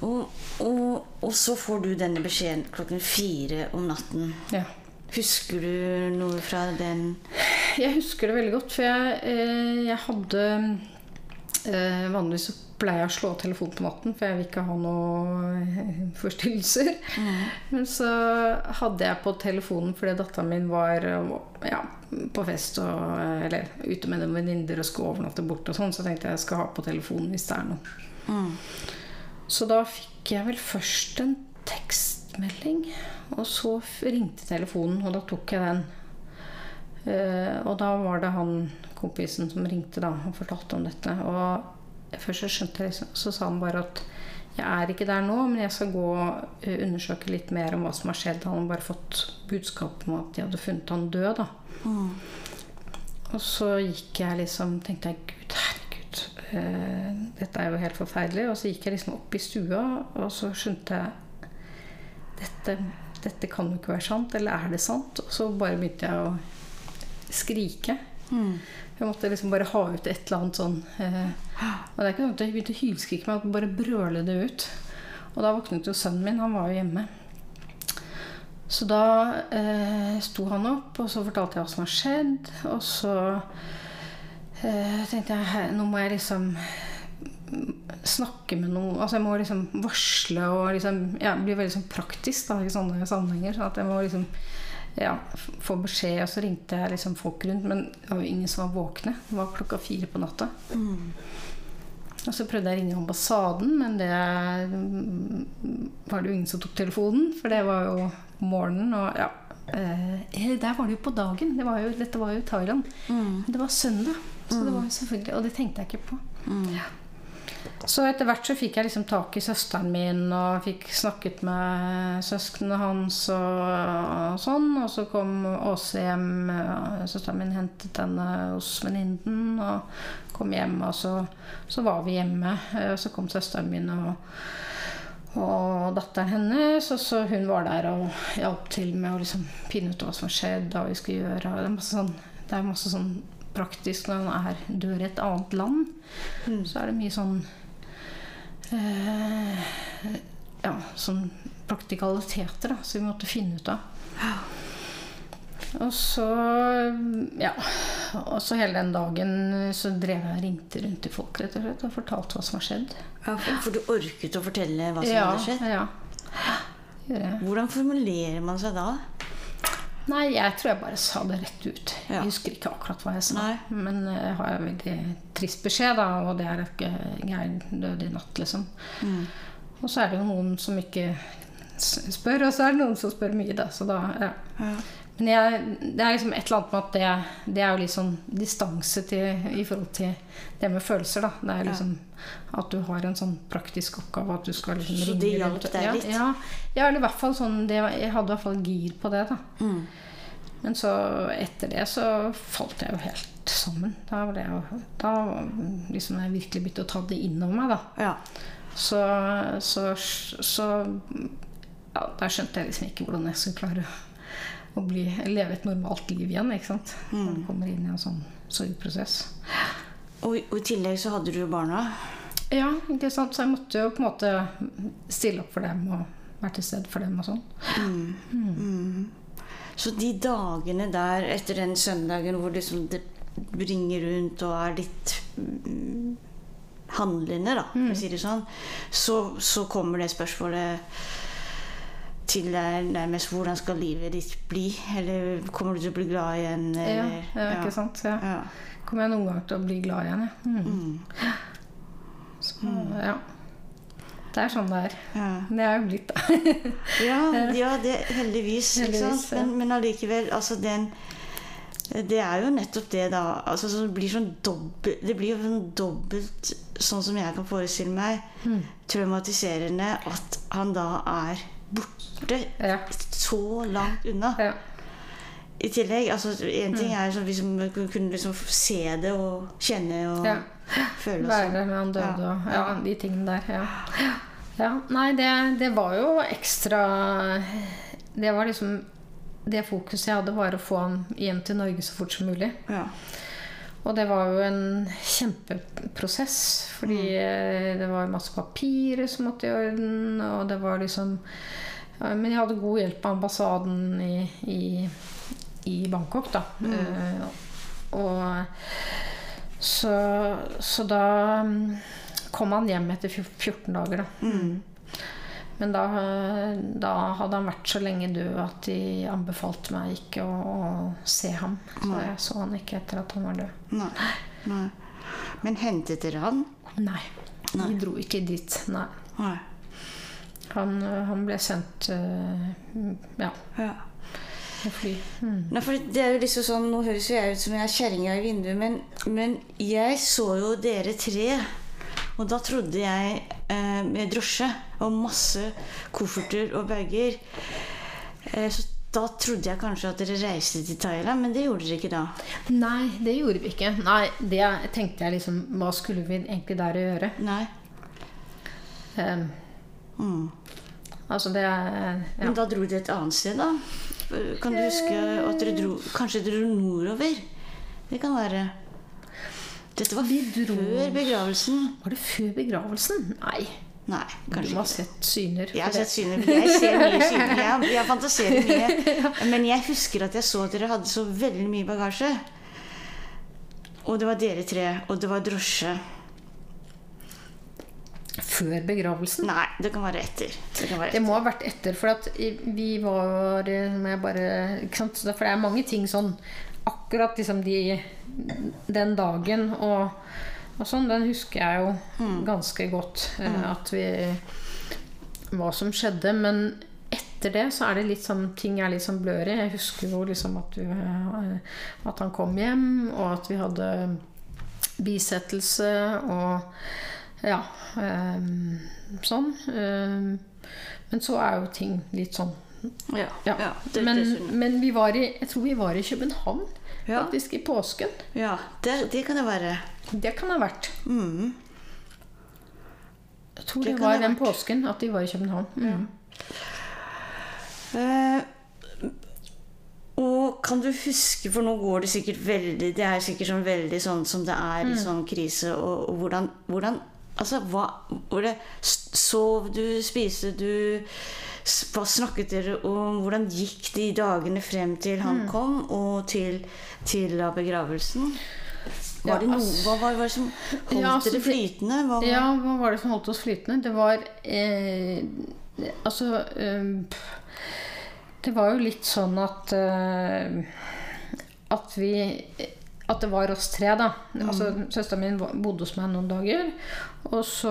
A: Og, og, og så får du denne beskjeden klokken fire om natten.
B: ja.
A: Husker du noe fra den
B: Jeg husker det veldig godt, for jeg, eh, jeg hadde eh, Vanligvis så pleier jeg å slå telefonen på natten, for jeg vil ikke ha noe forstyrrelser. forstyrrelser. Men så hadde jeg på telefonen fordi datteren min var eh, ja, på fest og, eh, eller ute med noen venninner og skulle overnatte borte og sånn, så tenkte jeg jeg skal ha på telefonen hvis det er noe.
A: mm.
B: Så da fikk jeg vel først en tekstmelding, og så ringte telefonen, og da tok jeg den. Eh, og da var det han kompisen som ringte da og fortalte om dette. Og først så skjønte jeg liksom, så sa han bare at jeg er ikke der nå, men jeg skal gå og eh, undersøke litt mer om hva som har skjedd. Han hadde bare fått budskap om at de hadde funnet han død. da.
A: Mm.
B: Og så gikk jeg liksom tenkte jeg, Gud, herregud, eh, dette er jo helt forferdelig. Og så gikk jeg liksom opp i stua, og så skjønte jeg dette, dette kan jo ikke være sant. Eller er det sant? Og så bare begynte jeg å skrike.
A: Mm.
B: Jeg måtte liksom bare ha ut et eller annet sånn eh, Og det er ikke sånn at jeg begynte å hylskrike, men bare brøle det ut. Og da våknet jo sønnen min. Han var jo hjemme. Så da eh, sto han opp, og så fortalte jeg hva som har skjedd. Og så eh, tenkte jeg nå må jeg liksom snakke med noen Altså jeg må liksom varsle og liksom ja, bli veldig sånn praktisk da, i sånne sammenhenger. Sånn at jeg må liksom ja, få beskjed, og så ringte jeg liksom folk rundt. Men det var jo ingen som var våkne. Det var klokka fire på natta.
A: Mm.
B: Og så prøvde jeg å ringe ambassaden, men det mm, var det jo ingen som tok telefonen. For det var jo morgenen, og ja. Eh, der var det jo på dagen. Det var jo, dette var jo Thailand.
A: Mm.
B: Det var søndag. Så det var jo selvfølgelig, Og det tenkte jeg ikke på.
A: Mm.
B: Så etter hvert så fikk jeg liksom tak i søsteren min og fikk snakket med søsknene hans og, og sånn. Og så kom Åse hjem. Søsteren min hentet henne hos venninnen og kom hjem. Og så, så var vi hjemme. Eh, Og så kom søsteren min og, og datteren hennes. Og så hun var der og hjalp til med å liksom finne ut hva som skjedde, skjedd, hva vi skulle gjøre. Det er masse sånn, det er masse sånn praktisk når man er, dør i et annet land.
A: Mm.
B: Så er det mye sånn eh, Ja, sånn praktikaliteter da, som vi måtte finne ut av. Og så Ja. Og så hele den dagen så drev jeg og ringte rundt til folk rett og slett og fortalte hva som har skjedd.
A: Ja, for, for du orket å fortelle hva som
B: ja,
A: hadde skjedd?
B: Ja.
A: Hvordan formulerer man seg da?
B: Nei, jeg tror jeg bare sa det rett ut.
A: Ja.
B: Jeg husker ikke akkurat hva jeg sa.
A: Nei.
B: Men jeg har en veldig trist beskjed, da, og det er at Geir døde i natt, liksom.
A: Mm.
B: Og så er det jo noen som ikke spør, og så er det noen som spør mye, da. Så da ja.
A: Ja.
B: Men jeg, det er liksom et eller annet med at det, det er jo litt sånn distanse til, i forhold til det med følelser, da. Det er liksom at du har en sånn praktisk oppgave, at du skal liksom
A: Så det hjalp deg litt?
B: Ja, ja, eller i hvert fall sånn det, Jeg hadde i hvert fall gir på det, da.
A: Mm.
B: Men så etter det så falt jeg jo helt sammen. Da var det jo Da liksom jeg virkelig begynte å ta det innover meg, da.
A: Ja.
B: Så, så, så ja, Da skjønte jeg liksom ikke hvordan jeg skulle klare å bli, leve et normalt liv igjen. ikke sant? Når du kommer inn i en sånn sorgprosess.
A: Og, og i tillegg så hadde du barna.
B: Ja, ikke sant? Så jeg måtte jo på en måte stille opp for dem og være til stede for dem og sånn.
A: Mm. Så de dagene der etter den søndagen hvor liksom det bringer rundt og er litt mm, handlende, da, for å si det sånn, så, så kommer det spørsmålet til nærmest hvordan skal livet ditt bli? Eller kommer du til å bli glad igjen?
B: Ja,
A: Eller,
B: ja, ikke sant? Ja.
A: Ja.
B: kommer jeg noen gang til å bli glad igjen, jeg. Mm.
A: Mm.
B: Så, ja. Det er sånn det er.
A: Ja.
B: Det er jo blitt det.
A: Ja, ja det, heldigvis.
B: Heldigvis?
A: Men, men allikevel, altså den Det er jo nettopp det, da. Altså, så det blir sånn dobbelt Det blir jo sånn dobbelt, sånn som jeg kan forestille meg,
B: Mm.
A: traumatiserende at han da er borte
B: Ja.
A: så langt unna.
B: Ja.
A: I tillegg, altså En ting er sånn hvis man kunne liksom se det og kjenne og
B: Ja.
A: føle oss
B: Være
A: sånn.
B: med han døde
A: Ja.
B: og ja, de tingene der. Ja. ja. Nei, det, det var jo ekstra Det var liksom Det fokuset jeg hadde, var å få han hjem til Norge så fort som mulig.
A: Ja.
B: Og det var jo en kjempeprosess, fordi eh, det var masse papirer som måtte i orden, og det var liksom Men jeg hadde god hjelp av ambassaden i, i, i Bangkok, da. Eh, og så, så da mm, kom han hjem etter 14 dager, da.
A: Mm.
B: Men da, da hadde han vært så lenge død at de anbefalte meg ikke å, å se ham. Så jeg så han ikke etter at han var død.
A: Nei. Nei. Men hentet dere han?
B: Nei, vi dro ikke dit. Nei.
A: Nei.
B: Han, han ble sendt øh, ja,
A: Ja.
B: fly. Mm.
A: Nei, det er jo liksom sånn, Nå høres jo jeg ut som jeg er kjerringa i vinduet, men, men jeg så jo dere tre. Og da trodde jeg eh, med drosje og masse kofferter og bager eh, Så da trodde jeg kanskje at dere reiste til Thailand, men det gjorde dere ikke da.
B: Nei, det gjorde vi ikke. Nei, det tenkte jeg liksom Hva skulle vi egentlig der å gjøre?
A: Nei.
B: Um,
A: Mm.
B: altså, det ja.
A: Men da dro dere et annet sted, da? Kan du huske at dere dro Kanskje dere dro nordover? Det kan være. Dette var før begravelsen.
B: Var det før begravelsen? Nei.
A: Nei,
B: Du
A: kanskje
B: må ha sett syner.
A: Jeg har sett syner. Jeg ser mye syner. Jeg, jeg fantaserer mye. Men jeg husker at jeg så at dere hadde så veldig mye bagasje. Og det var dere tre. Og det var drosje.
B: Før begravelsen?
A: Nei, det kan være etter. Det kan være
B: Det må ha vært etter, for vi var eh, bare? For det er mange ting sånn Akkurat liksom de Den dagen og, og sånn, den husker jeg jo ganske godt. eh, At vi Hva som skjedde. Men etter det så er det litt sånn ting er litt sånn blurry. Jeg husker jo liksom at, vi, eh, at han kom hjem, og at vi hadde bisettelse og ja. ehm, sånn. Ehm, men så er jo ting litt sånn
A: Ja,
B: ja. men, men vi var i, jeg tror vi var i København
A: Ja.
B: faktisk i påsken.
A: ja det, det kan det være.
B: Det kan ha vært.
A: Mm.
B: Jeg tror
A: Det
B: det, var den
A: vært.
B: påsken at de var i København. Mm.
A: Eh, og kan du huske, for nå går det sikkert veldig Det er sikkert sånn veldig sånn som det er
B: Mm.
A: i sånn krise, og, og hvordan, hvordan Altså, hva det, Sov du? Spiste du? Hva snakket dere om? Hvordan gikk de dagene frem til han
B: Mm.
A: kom, og til, til begravelsen? Var det noe, hva var, det som holdt
B: Ja, altså,
A: dere flytende? Hva var,
B: Ja, hva var det som holdt oss flytende? Det var eh, Altså eh, Det var jo litt sånn at eh, At vi At det var oss tre, da. Altså, Søsteren min bodde hos meg noen dager. Og så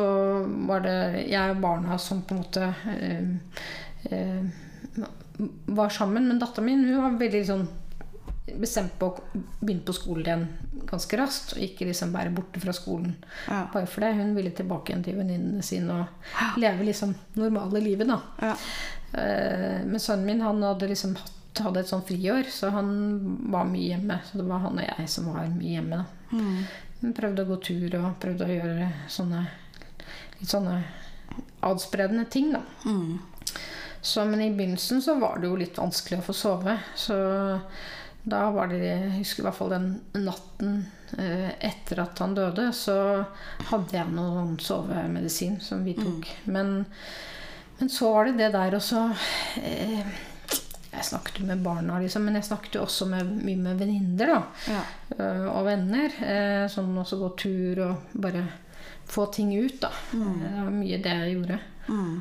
B: var det jeg og barna som på en måte eh, var sammen. Men dattera min hun var veldig sånn bestemt på å begynne på skolen igjen ganske raskt. Og ikke liksom være borte fra skolen
A: Ja.
B: bare for det. Hun ville tilbake igjen til venninnene sine og leve liksom normale livet. da.
A: Ja.
B: Eh, Men sønnen min han hadde liksom hatt, hadde et sånn friår, så han var mye hjemme. Så det var han og jeg som var mye hjemme. da. Hun prøvde å gå tur og prøvde å gjøre sånne litt sånne adspredende ting. da.
A: Mm.
B: Så, men i begynnelsen så var det jo litt vanskelig å få sove. Så da var det Jeg husker i hvert fall den natten eh, etter at han døde, så hadde jeg noe sånn sovemedisin som vi tok. Men, men så var det det der også eh, Jeg snakket jo med barna, liksom, men jeg snakket jo også med, mye med venninner.
A: Ja.
B: eh, og venner. eh, Sånn også gå tur og bare få ting ut, da. Det var mye det jeg gjorde.
A: Mm.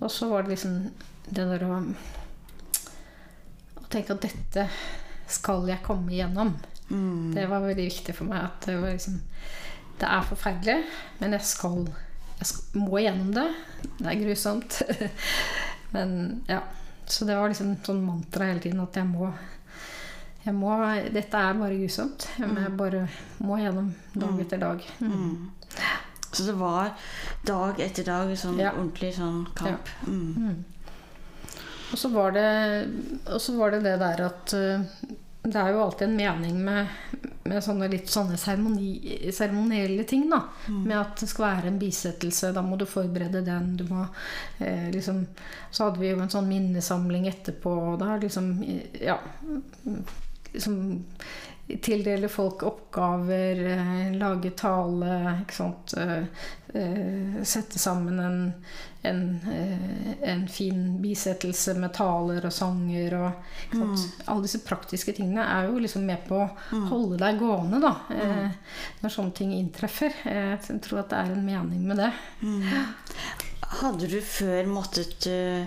B: Og så var det liksom det der å Å tenke at dette skal jeg komme igjennom.
A: Mm.
B: Det var veldig viktig for meg. At det var liksom Det er forferdelig, men jeg skal Jeg skal, må igjennom det. Det er grusomt. men ja. Så det var liksom sånn mantra hele tiden at jeg må jeg må, dette er bare grusomt. Jeg, må- jeg bare må gjennom dag etter dag. Mm.
A: Så det var dag etter dag sånn
B: Ja.
A: ordentlig sånn kamp. Mm.
B: Og så var det, og så var det det der at eh, det er jo alltid en mening med, med sånne litt sånne seremonielle ting. da, Med at det skal være en bisettelse. Da må du forberede den. du må eh, liksom, Så hadde vi jo en sånn minnesamling etterpå. og da liksom, ja, liksom Tildele folk oppgaver, eh, lage tale. Eh, eh, sette sammen en, en, en fin bisettelse med taler og sanger og ikke sant? Alle disse praktiske tingene er jo liksom med på å holde deg gående da, mm. når sånne ting inntreffer. Jeg tror at det er en mening med det.
A: Hadde du før måttet eh,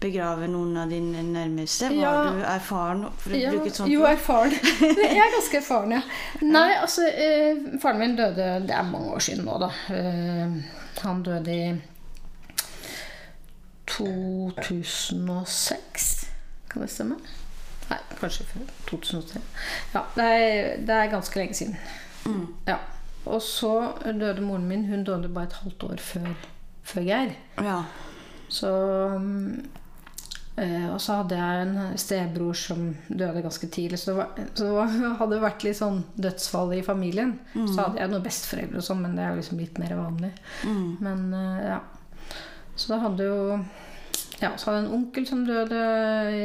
A: begrave noen av dine nærmeste? Var
B: Ja.
A: du erfaren for å
B: Ja,
A: bruke et sånt
B: jo, erfaren. Jeg er ganske erfaren, ja. Nei, altså eh, Faren min døde Det er mange år siden nå, da. Eh, han døde i 2006. Kan det stemme? Nei, kanskje før 2003. Ja, det er, det er ganske lenge siden.
A: Mm.
B: Ja. Og så døde moren min. Hun døde bare et halvt år før, før Geir.
A: Ja.
B: Så eh, Og så hadde jeg en stebror som døde ganske tidlig. Så det, var, så det var, hadde vært litt sånn dødsfall i familien. Så hadde jeg noen besteforeldre og sånn, men det er jo liksom litt mer vanlig.
A: Mm.
B: Men eh, ja. Så da hadde jo ja, så hadde jeg en onkel som døde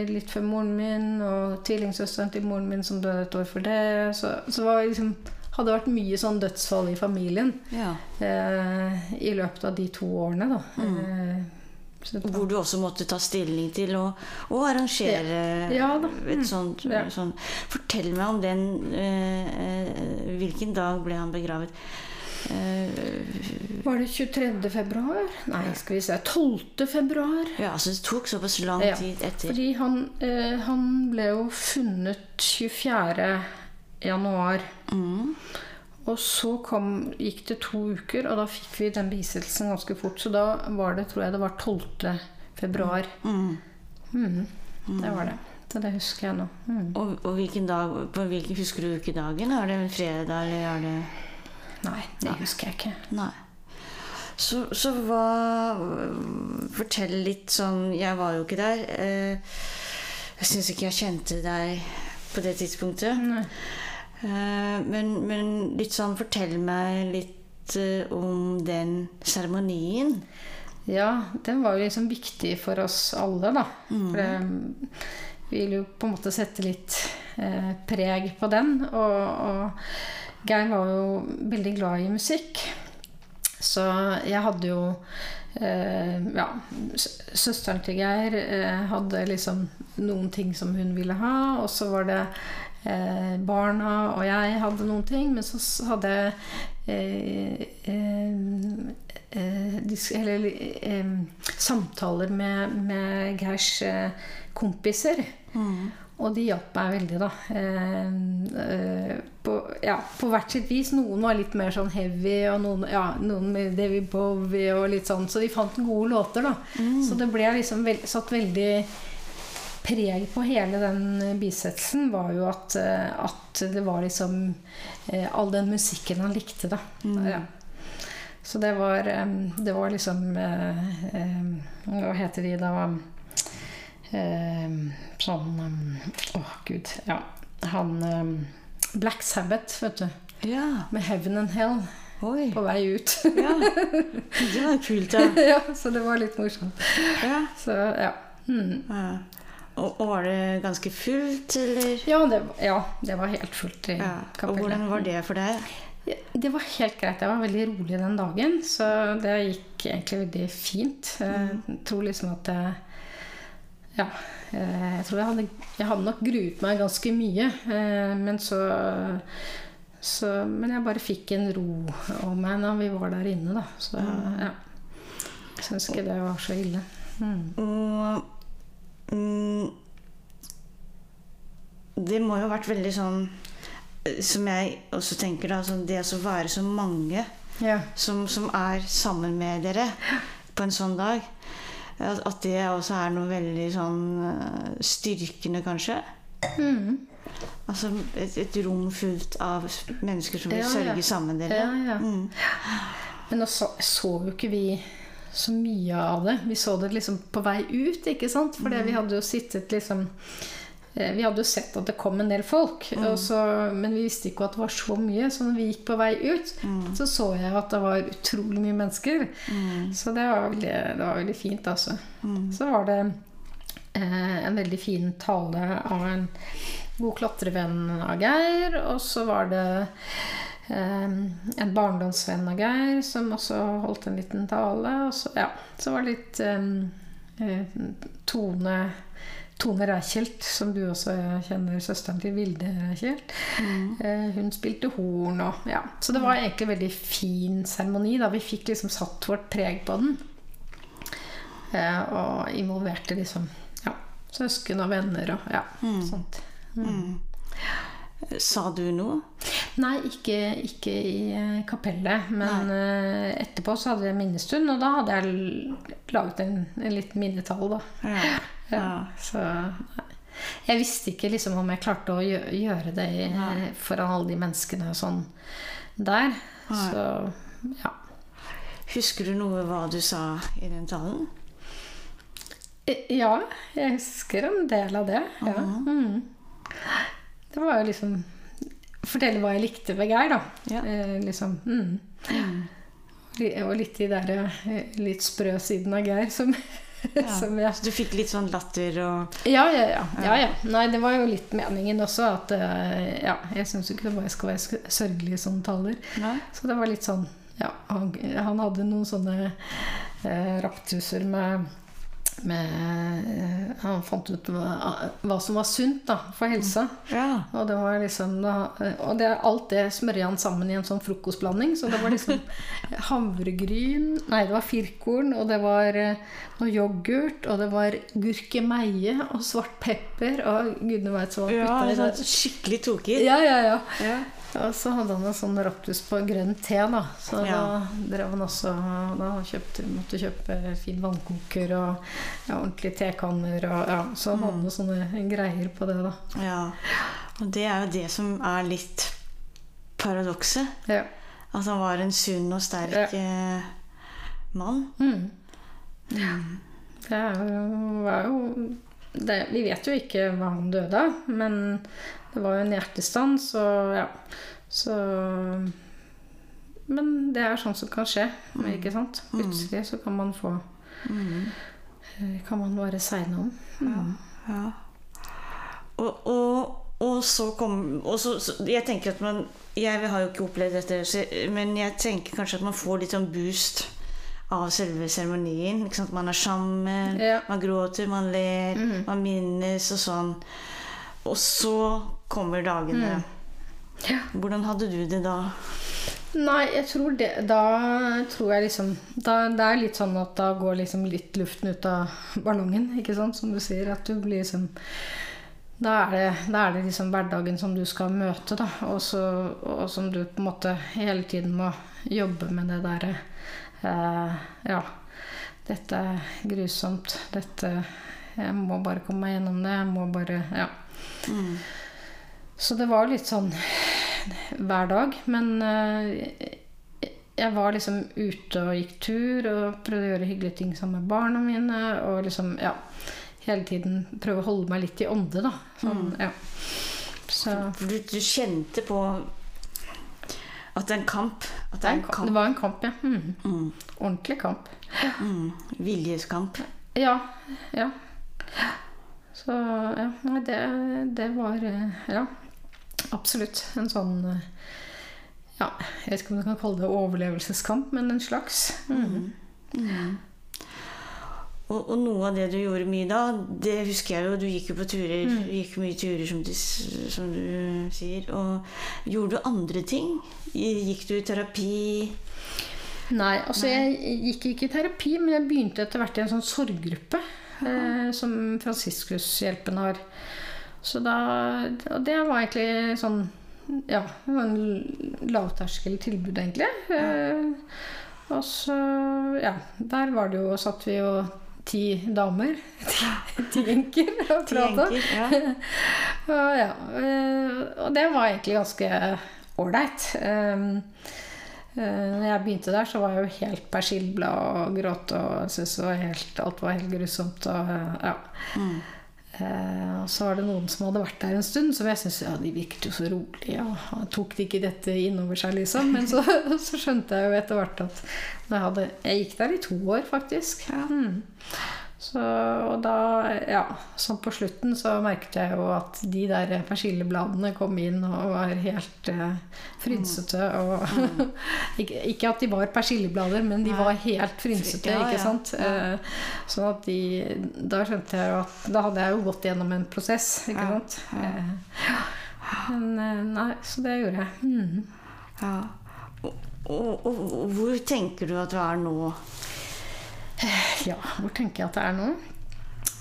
B: litt før moren min, og tvillingsøsteren til moren min som døde et år før det. Så, så var liksom, hadde vært mye sånn dødsfall i familien
A: ja.
B: eh, i løpet av de to årene. Da. Eh, så det-
A: Hvor du også måtte ta stilling til å, å arrangere
B: Ja da.
A: et sånt,
B: Ja.
A: sånt, Fortell meg om den eh, eh, Hvilken dag ble han begravet? Eh,
B: Var det 23. februar? Nei, skal vi se 12. februar.
A: ja, så det tok såpass lang
B: Ja,
A: tid etter.
B: Fordi han, eh, han ble jo funnet 24. januar.
A: Mm.
B: Og så kom, gikk det to uker, og da fikk vi den bisettelsen ganske fort. Så da var det, tror jeg det var 12. februar.
A: Mm.
B: Mm, det var det. Så det husker jeg nå. Mm.
A: Og, og hvilken dag på hvilken, Husker du ukedagen? Er det en fredag, eller er det
B: Nei, det husker jeg ikke.
A: Nei. Så, så hva Fortell litt sånn Jeg var jo ikke der. Eh, jeg syns ikke jeg kjente deg på det tidspunktet.
B: Nei.
A: Eh, men, men litt sånn Fortell meg litt eh, om den seremonien.
B: Ja, den var jo liksom viktig for oss alle, da. For det, vi ville jo på en måte sette litt eh, preg på den. Og, og Geir var jo veldig glad i musikk. Så jeg hadde jo eh, Ja, søsteren til Geir eh, hadde liksom noen ting som hun ville ha, og så var det eh, barna og jeg hadde noen ting, men så hadde jeg eh, eh, eh, eller, eh, samtaler med, med Geirs eh, kompiser. Og de hjalp meg veldig, da. Eh, eh, på, ja, på hvert sitt vis. Noen var litt mer sånn heavy, og noen, ja, noen med David Bowie og litt sånn. Så de fant gode låter, da. Så det ble liksom vel, satt veldig preg på hele den bisetsen var jo at, eh, at det var liksom eh, all den musikken han likte, da. Ja. Så det var, eh, det var liksom eh, eh, Hva heter de da? Eh, sånn Å, Å, gud. Ja. Han eh, Black Sabbath, vet du.
A: Ja.
B: Med Heaven and Hell
A: Oi.
B: på vei ut.
A: Ja. Det var kult, ja.
B: ja, så det var litt morsomt.
A: Ja.
B: Så ja. Mm.
A: ja. Og, og var det ganske fullt, eller?
B: Ja, det, ja, det var helt fullt i
A: Ja. Og
B: kapellet.
A: hvordan var det for deg?
B: Ja, Det var helt greit. Jeg var veldig rolig den dagen, så det gikk egentlig veldig fint. Jeg tror liksom at jeg Ja. eh, Jeg tror jeg hadde, jeg hadde nok gruet meg ganske mye, eh, men så, så Men jeg bare fikk en ro om meg når vi var der inne, da. Så ja. Jeg syns ikke det var så ille. Mm.
A: Og mm, Det må jo ha vært veldig sånn eh, Som jeg også tenker, da. Sånn det å være så mange
B: Ja.
A: som, som er sammen med dere på en sånn dag. At, det også er noe veldig sånn eh, styrkende, kanskje.
B: Mm.
A: Altså et, et rom fullt av mennesker som vil
B: Ja, ja.
A: sørge sammen med dere.
B: Ja, ja.
A: Mm.
B: Men nå så, så jo ikke vi så mye av det. Vi så det liksom på vei ut, ikke sant? For vi hadde jo sittet liksom eh, Vi hadde jo sett at det kom en del folk, og så, men vi visste ikke at det var så mye. Så når vi gikk på vei ut, så så jeg at det var utrolig mye mennesker. Så det var veldig, det var veldig fint, altså. Så var det eh, en veldig fin tale av en god klatrevenn av Geir, og så var det en barndomsvenn av Geir som også holdt en liten tale. Og så, ja, så var det litt eh, Tone Tone Reichelt, som du også kjenner, søsteren til Vilde Reichelt. Eh, hun spilte horn og ja. Så det var egentlig en veldig fin seremoni. da Vi fikk liksom satt vårt preg på den. Eh, og involverte liksom ja, søsken og venner og ja, sånt.
A: Sa du noe?
B: Nei, ikke, ikke i eh, kapellet. Men Nei. etterpå så hadde vi en minnestund, og da hadde jeg laget en, en liten minnetall. da.
A: Ja.
B: Ja, så nei. Jeg visste ikke liksom om jeg klarte å gjøre det i, foran alle de menneskene og sånn der.
A: Nei.
B: Så ja.
A: Husker du noe hva du sa i den talen?
B: Eh, Ja, jeg husker en del av det. Ja. Mm. Det var jo liksom Fortelle hva jeg likte ved Geir, da.
A: Ja.
B: Eh, liksom. Mm. Mm. Og litt de der eh, litt sprø siden av Geir som, som jeg
A: Så du fikk litt sånn latter og
B: Ja, ja, ja. ja, ja. Nei, det var jo litt meningen også. At eh, ja, jeg syns jo ikke det bare skal være sørgelig sørgelige sånne taler.
A: Nei?
B: Så det var litt sånn Ja, han, han hadde noen sånne eh, raptuser med med, eh, han fant ut hva, hva som var sunt da, for helsa.
A: Ja.
B: Og det var liksom da, Og det, alt det smørja han sammen i en sånn frokostblanding. Så det var liksom havregryn Nei, det var firkorn, og det var eh, noe yoghurt, og det var gurkemeie og svart pepper og gudene veit hva.
A: ja skikkelig tokig.
B: ja, ja, ja.
A: Ja.
B: Og så hadde han en sånn raptus på grønn te, da. Så
A: Ja.
B: da drev han også Da kjøpte, måtte kjøpe fin vannkoker og ja, ordentlige tekanner og ja, Så han hadde noen sånne greier på det, da.
A: ja. Og det er jo det som er litt paradokset.
B: Ja.
A: At han var en sunn og sterk
B: Ja.
A: eh, mann.
B: Mm. Det er jo, var jo det, Vi vet jo ikke hva han døde av, men det var jo en hjertestans, og ja Så Men det er sånn som kan skje, ikke sant? Plutselig så kan man få eh, Kan man bare segne om. Mm.
A: Ja. Og, og, og så kom og så, så, Jeg tenker at man Jeg har jo ikke opplevd dette, men jeg tenker kanskje at man får litt sånn boost av selve seremonien. Man er sammen,
B: Ja.
A: man gråter, man ler, man minnes og sånn. Og så kommer dagene.
B: Ja.
A: Hvordan hadde du det da?
B: Nei, jeg tror det Da tror jeg liksom da, Det er litt sånn at da går liksom litt luften ut av ballongen, ikke sant, som du sier. At du blir liksom da er, det, da er det liksom hverdagen som du skal møte, da. Og, så, og som du på en måte hele tiden må jobbe med det derre eh, Ja, dette er grusomt. Dette Jeg må bare komme meg gjennom det. Jeg må bare Ja. Så det var litt sånn hver dag. Men eh, jeg var liksom ute og gikk tur og prøvde å gjøre hyggelige ting sammen med barna mine. Og liksom, ja Hele tiden prøve å holde meg litt i ånde, da. Sånn, ja. Så
A: du, du kjente på at det er en kamp. At det er en
B: det var en kamp, ja. Mm.
A: Mm.
B: Ordentlig kamp.
A: Mm. Viljeskamp.
B: Ja. Ja. Så ja, det, det var eh, Ja, absolutt en sånn eh, Ja, jeg vet ikke om du kan kalle det overlevelseskamp, men en slags. Mm.
A: Og, og noe av det du gjorde mye da, det husker jeg jo. Du gikk jo på turer.
B: Mm.
A: Gikk mye turer, som du, som du sier. Og gjorde du andre ting? Gikk du i terapi?
B: Nei, altså jeg gikk ikke i terapi, men jeg begynte etter hvert i en sånn sorggruppe eh, som Franciscushjelpen har. Så da Og det var egentlig sånn Ja, det var en lavterskeltilbud, egentlig. Eh, og så Ja, der var det jo Satt vi jo ti damer. Ti, ti enker og prata.
A: ja.
B: Og, ja, eh, og det var egentlig ganske ålreit. Um, eh, når jeg begynte der, så var jeg jo helt persilleblad og gråt og syntes alt var helt grusomt. Og, ja.
A: Mm.
B: Eh, og så var det noen som hadde vært der en stund, som jeg syntes ja, de virket jo så rolig. Og tok de ikke dette innover seg, liksom? Men så, så skjønte jeg jo etter hvert at jeg, hadde, jeg gikk der i to år, faktisk. Mm. Så, og da, ja, sånn på slutten så merket jeg jo at de der persillebladene kom inn og var helt eh, frynsete. Og ikke, ikke at de var persilleblader, men de
A: Nei.
B: var helt frynsete,
A: Ja,
B: ikke sant?
A: ja.
B: Eh, sånn at de Da skjønte jeg jo at Da hadde jeg jo gått gjennom en prosess, ikke
A: Ja,
B: sant? Eh, men eh, nei, så det gjorde jeg. Mm.
A: ja. Og, og, og hvor tenker du at du er nå?
B: Ja, hvor tenker jeg at det er nå?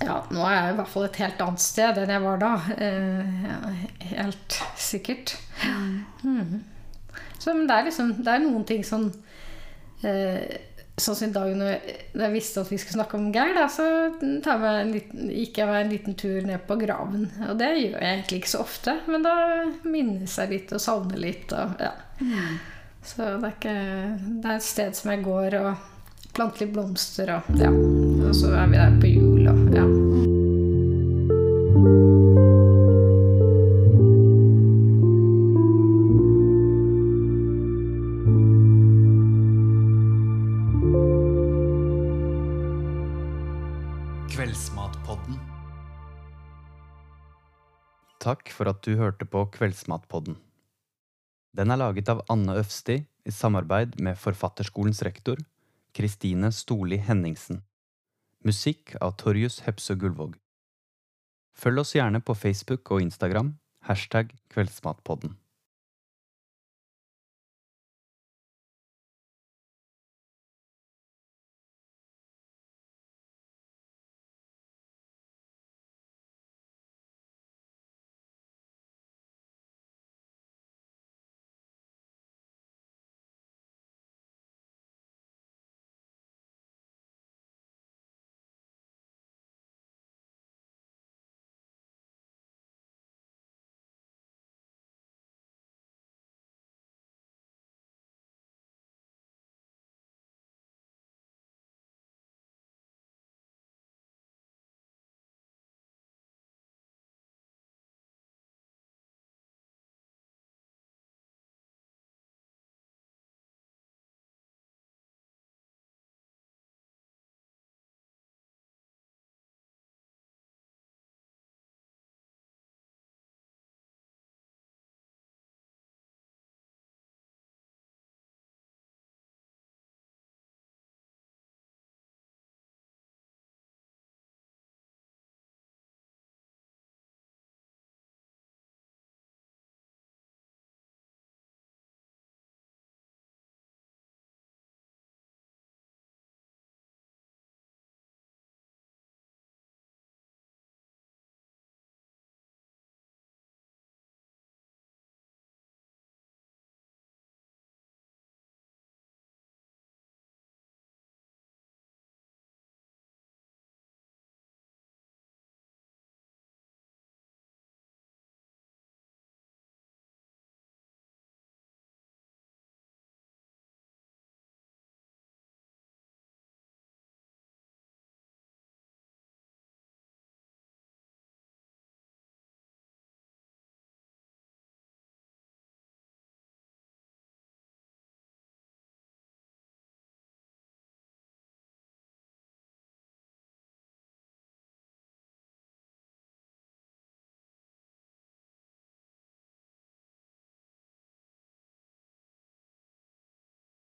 B: Ja, nå er jeg i hvert fall et helt annet sted enn jeg var da. Eh, helt sikkert. Mm. Så, men det er liksom Det er noen ting sånn eh, Sånn som i dag når jeg, visste at vi skulle snakke om Geir, da, så tar jeg en liten, gikk jeg meg en liten tur ned på graven. Og det gjør jeg egentlig ikke så ofte, men da minnes jeg litt og savner litt. Og, ja. Så det er, ikke, det er et sted som jeg går og planter litt blomster og ja. Og så er vi der på jul og ja.
C: Kveldsmatpodden.
D: Takk for at du hørte på Kveldsmatpodden. Den er laget av Anne Øfsti i samarbeid med Forfatterskolens rektor, Kristine Storli Henningsen. Musikk av Torjus Hepsø Gullvåg. Følg oss gjerne på Facebook og Instagram, hashtag Kveldsmatpodden.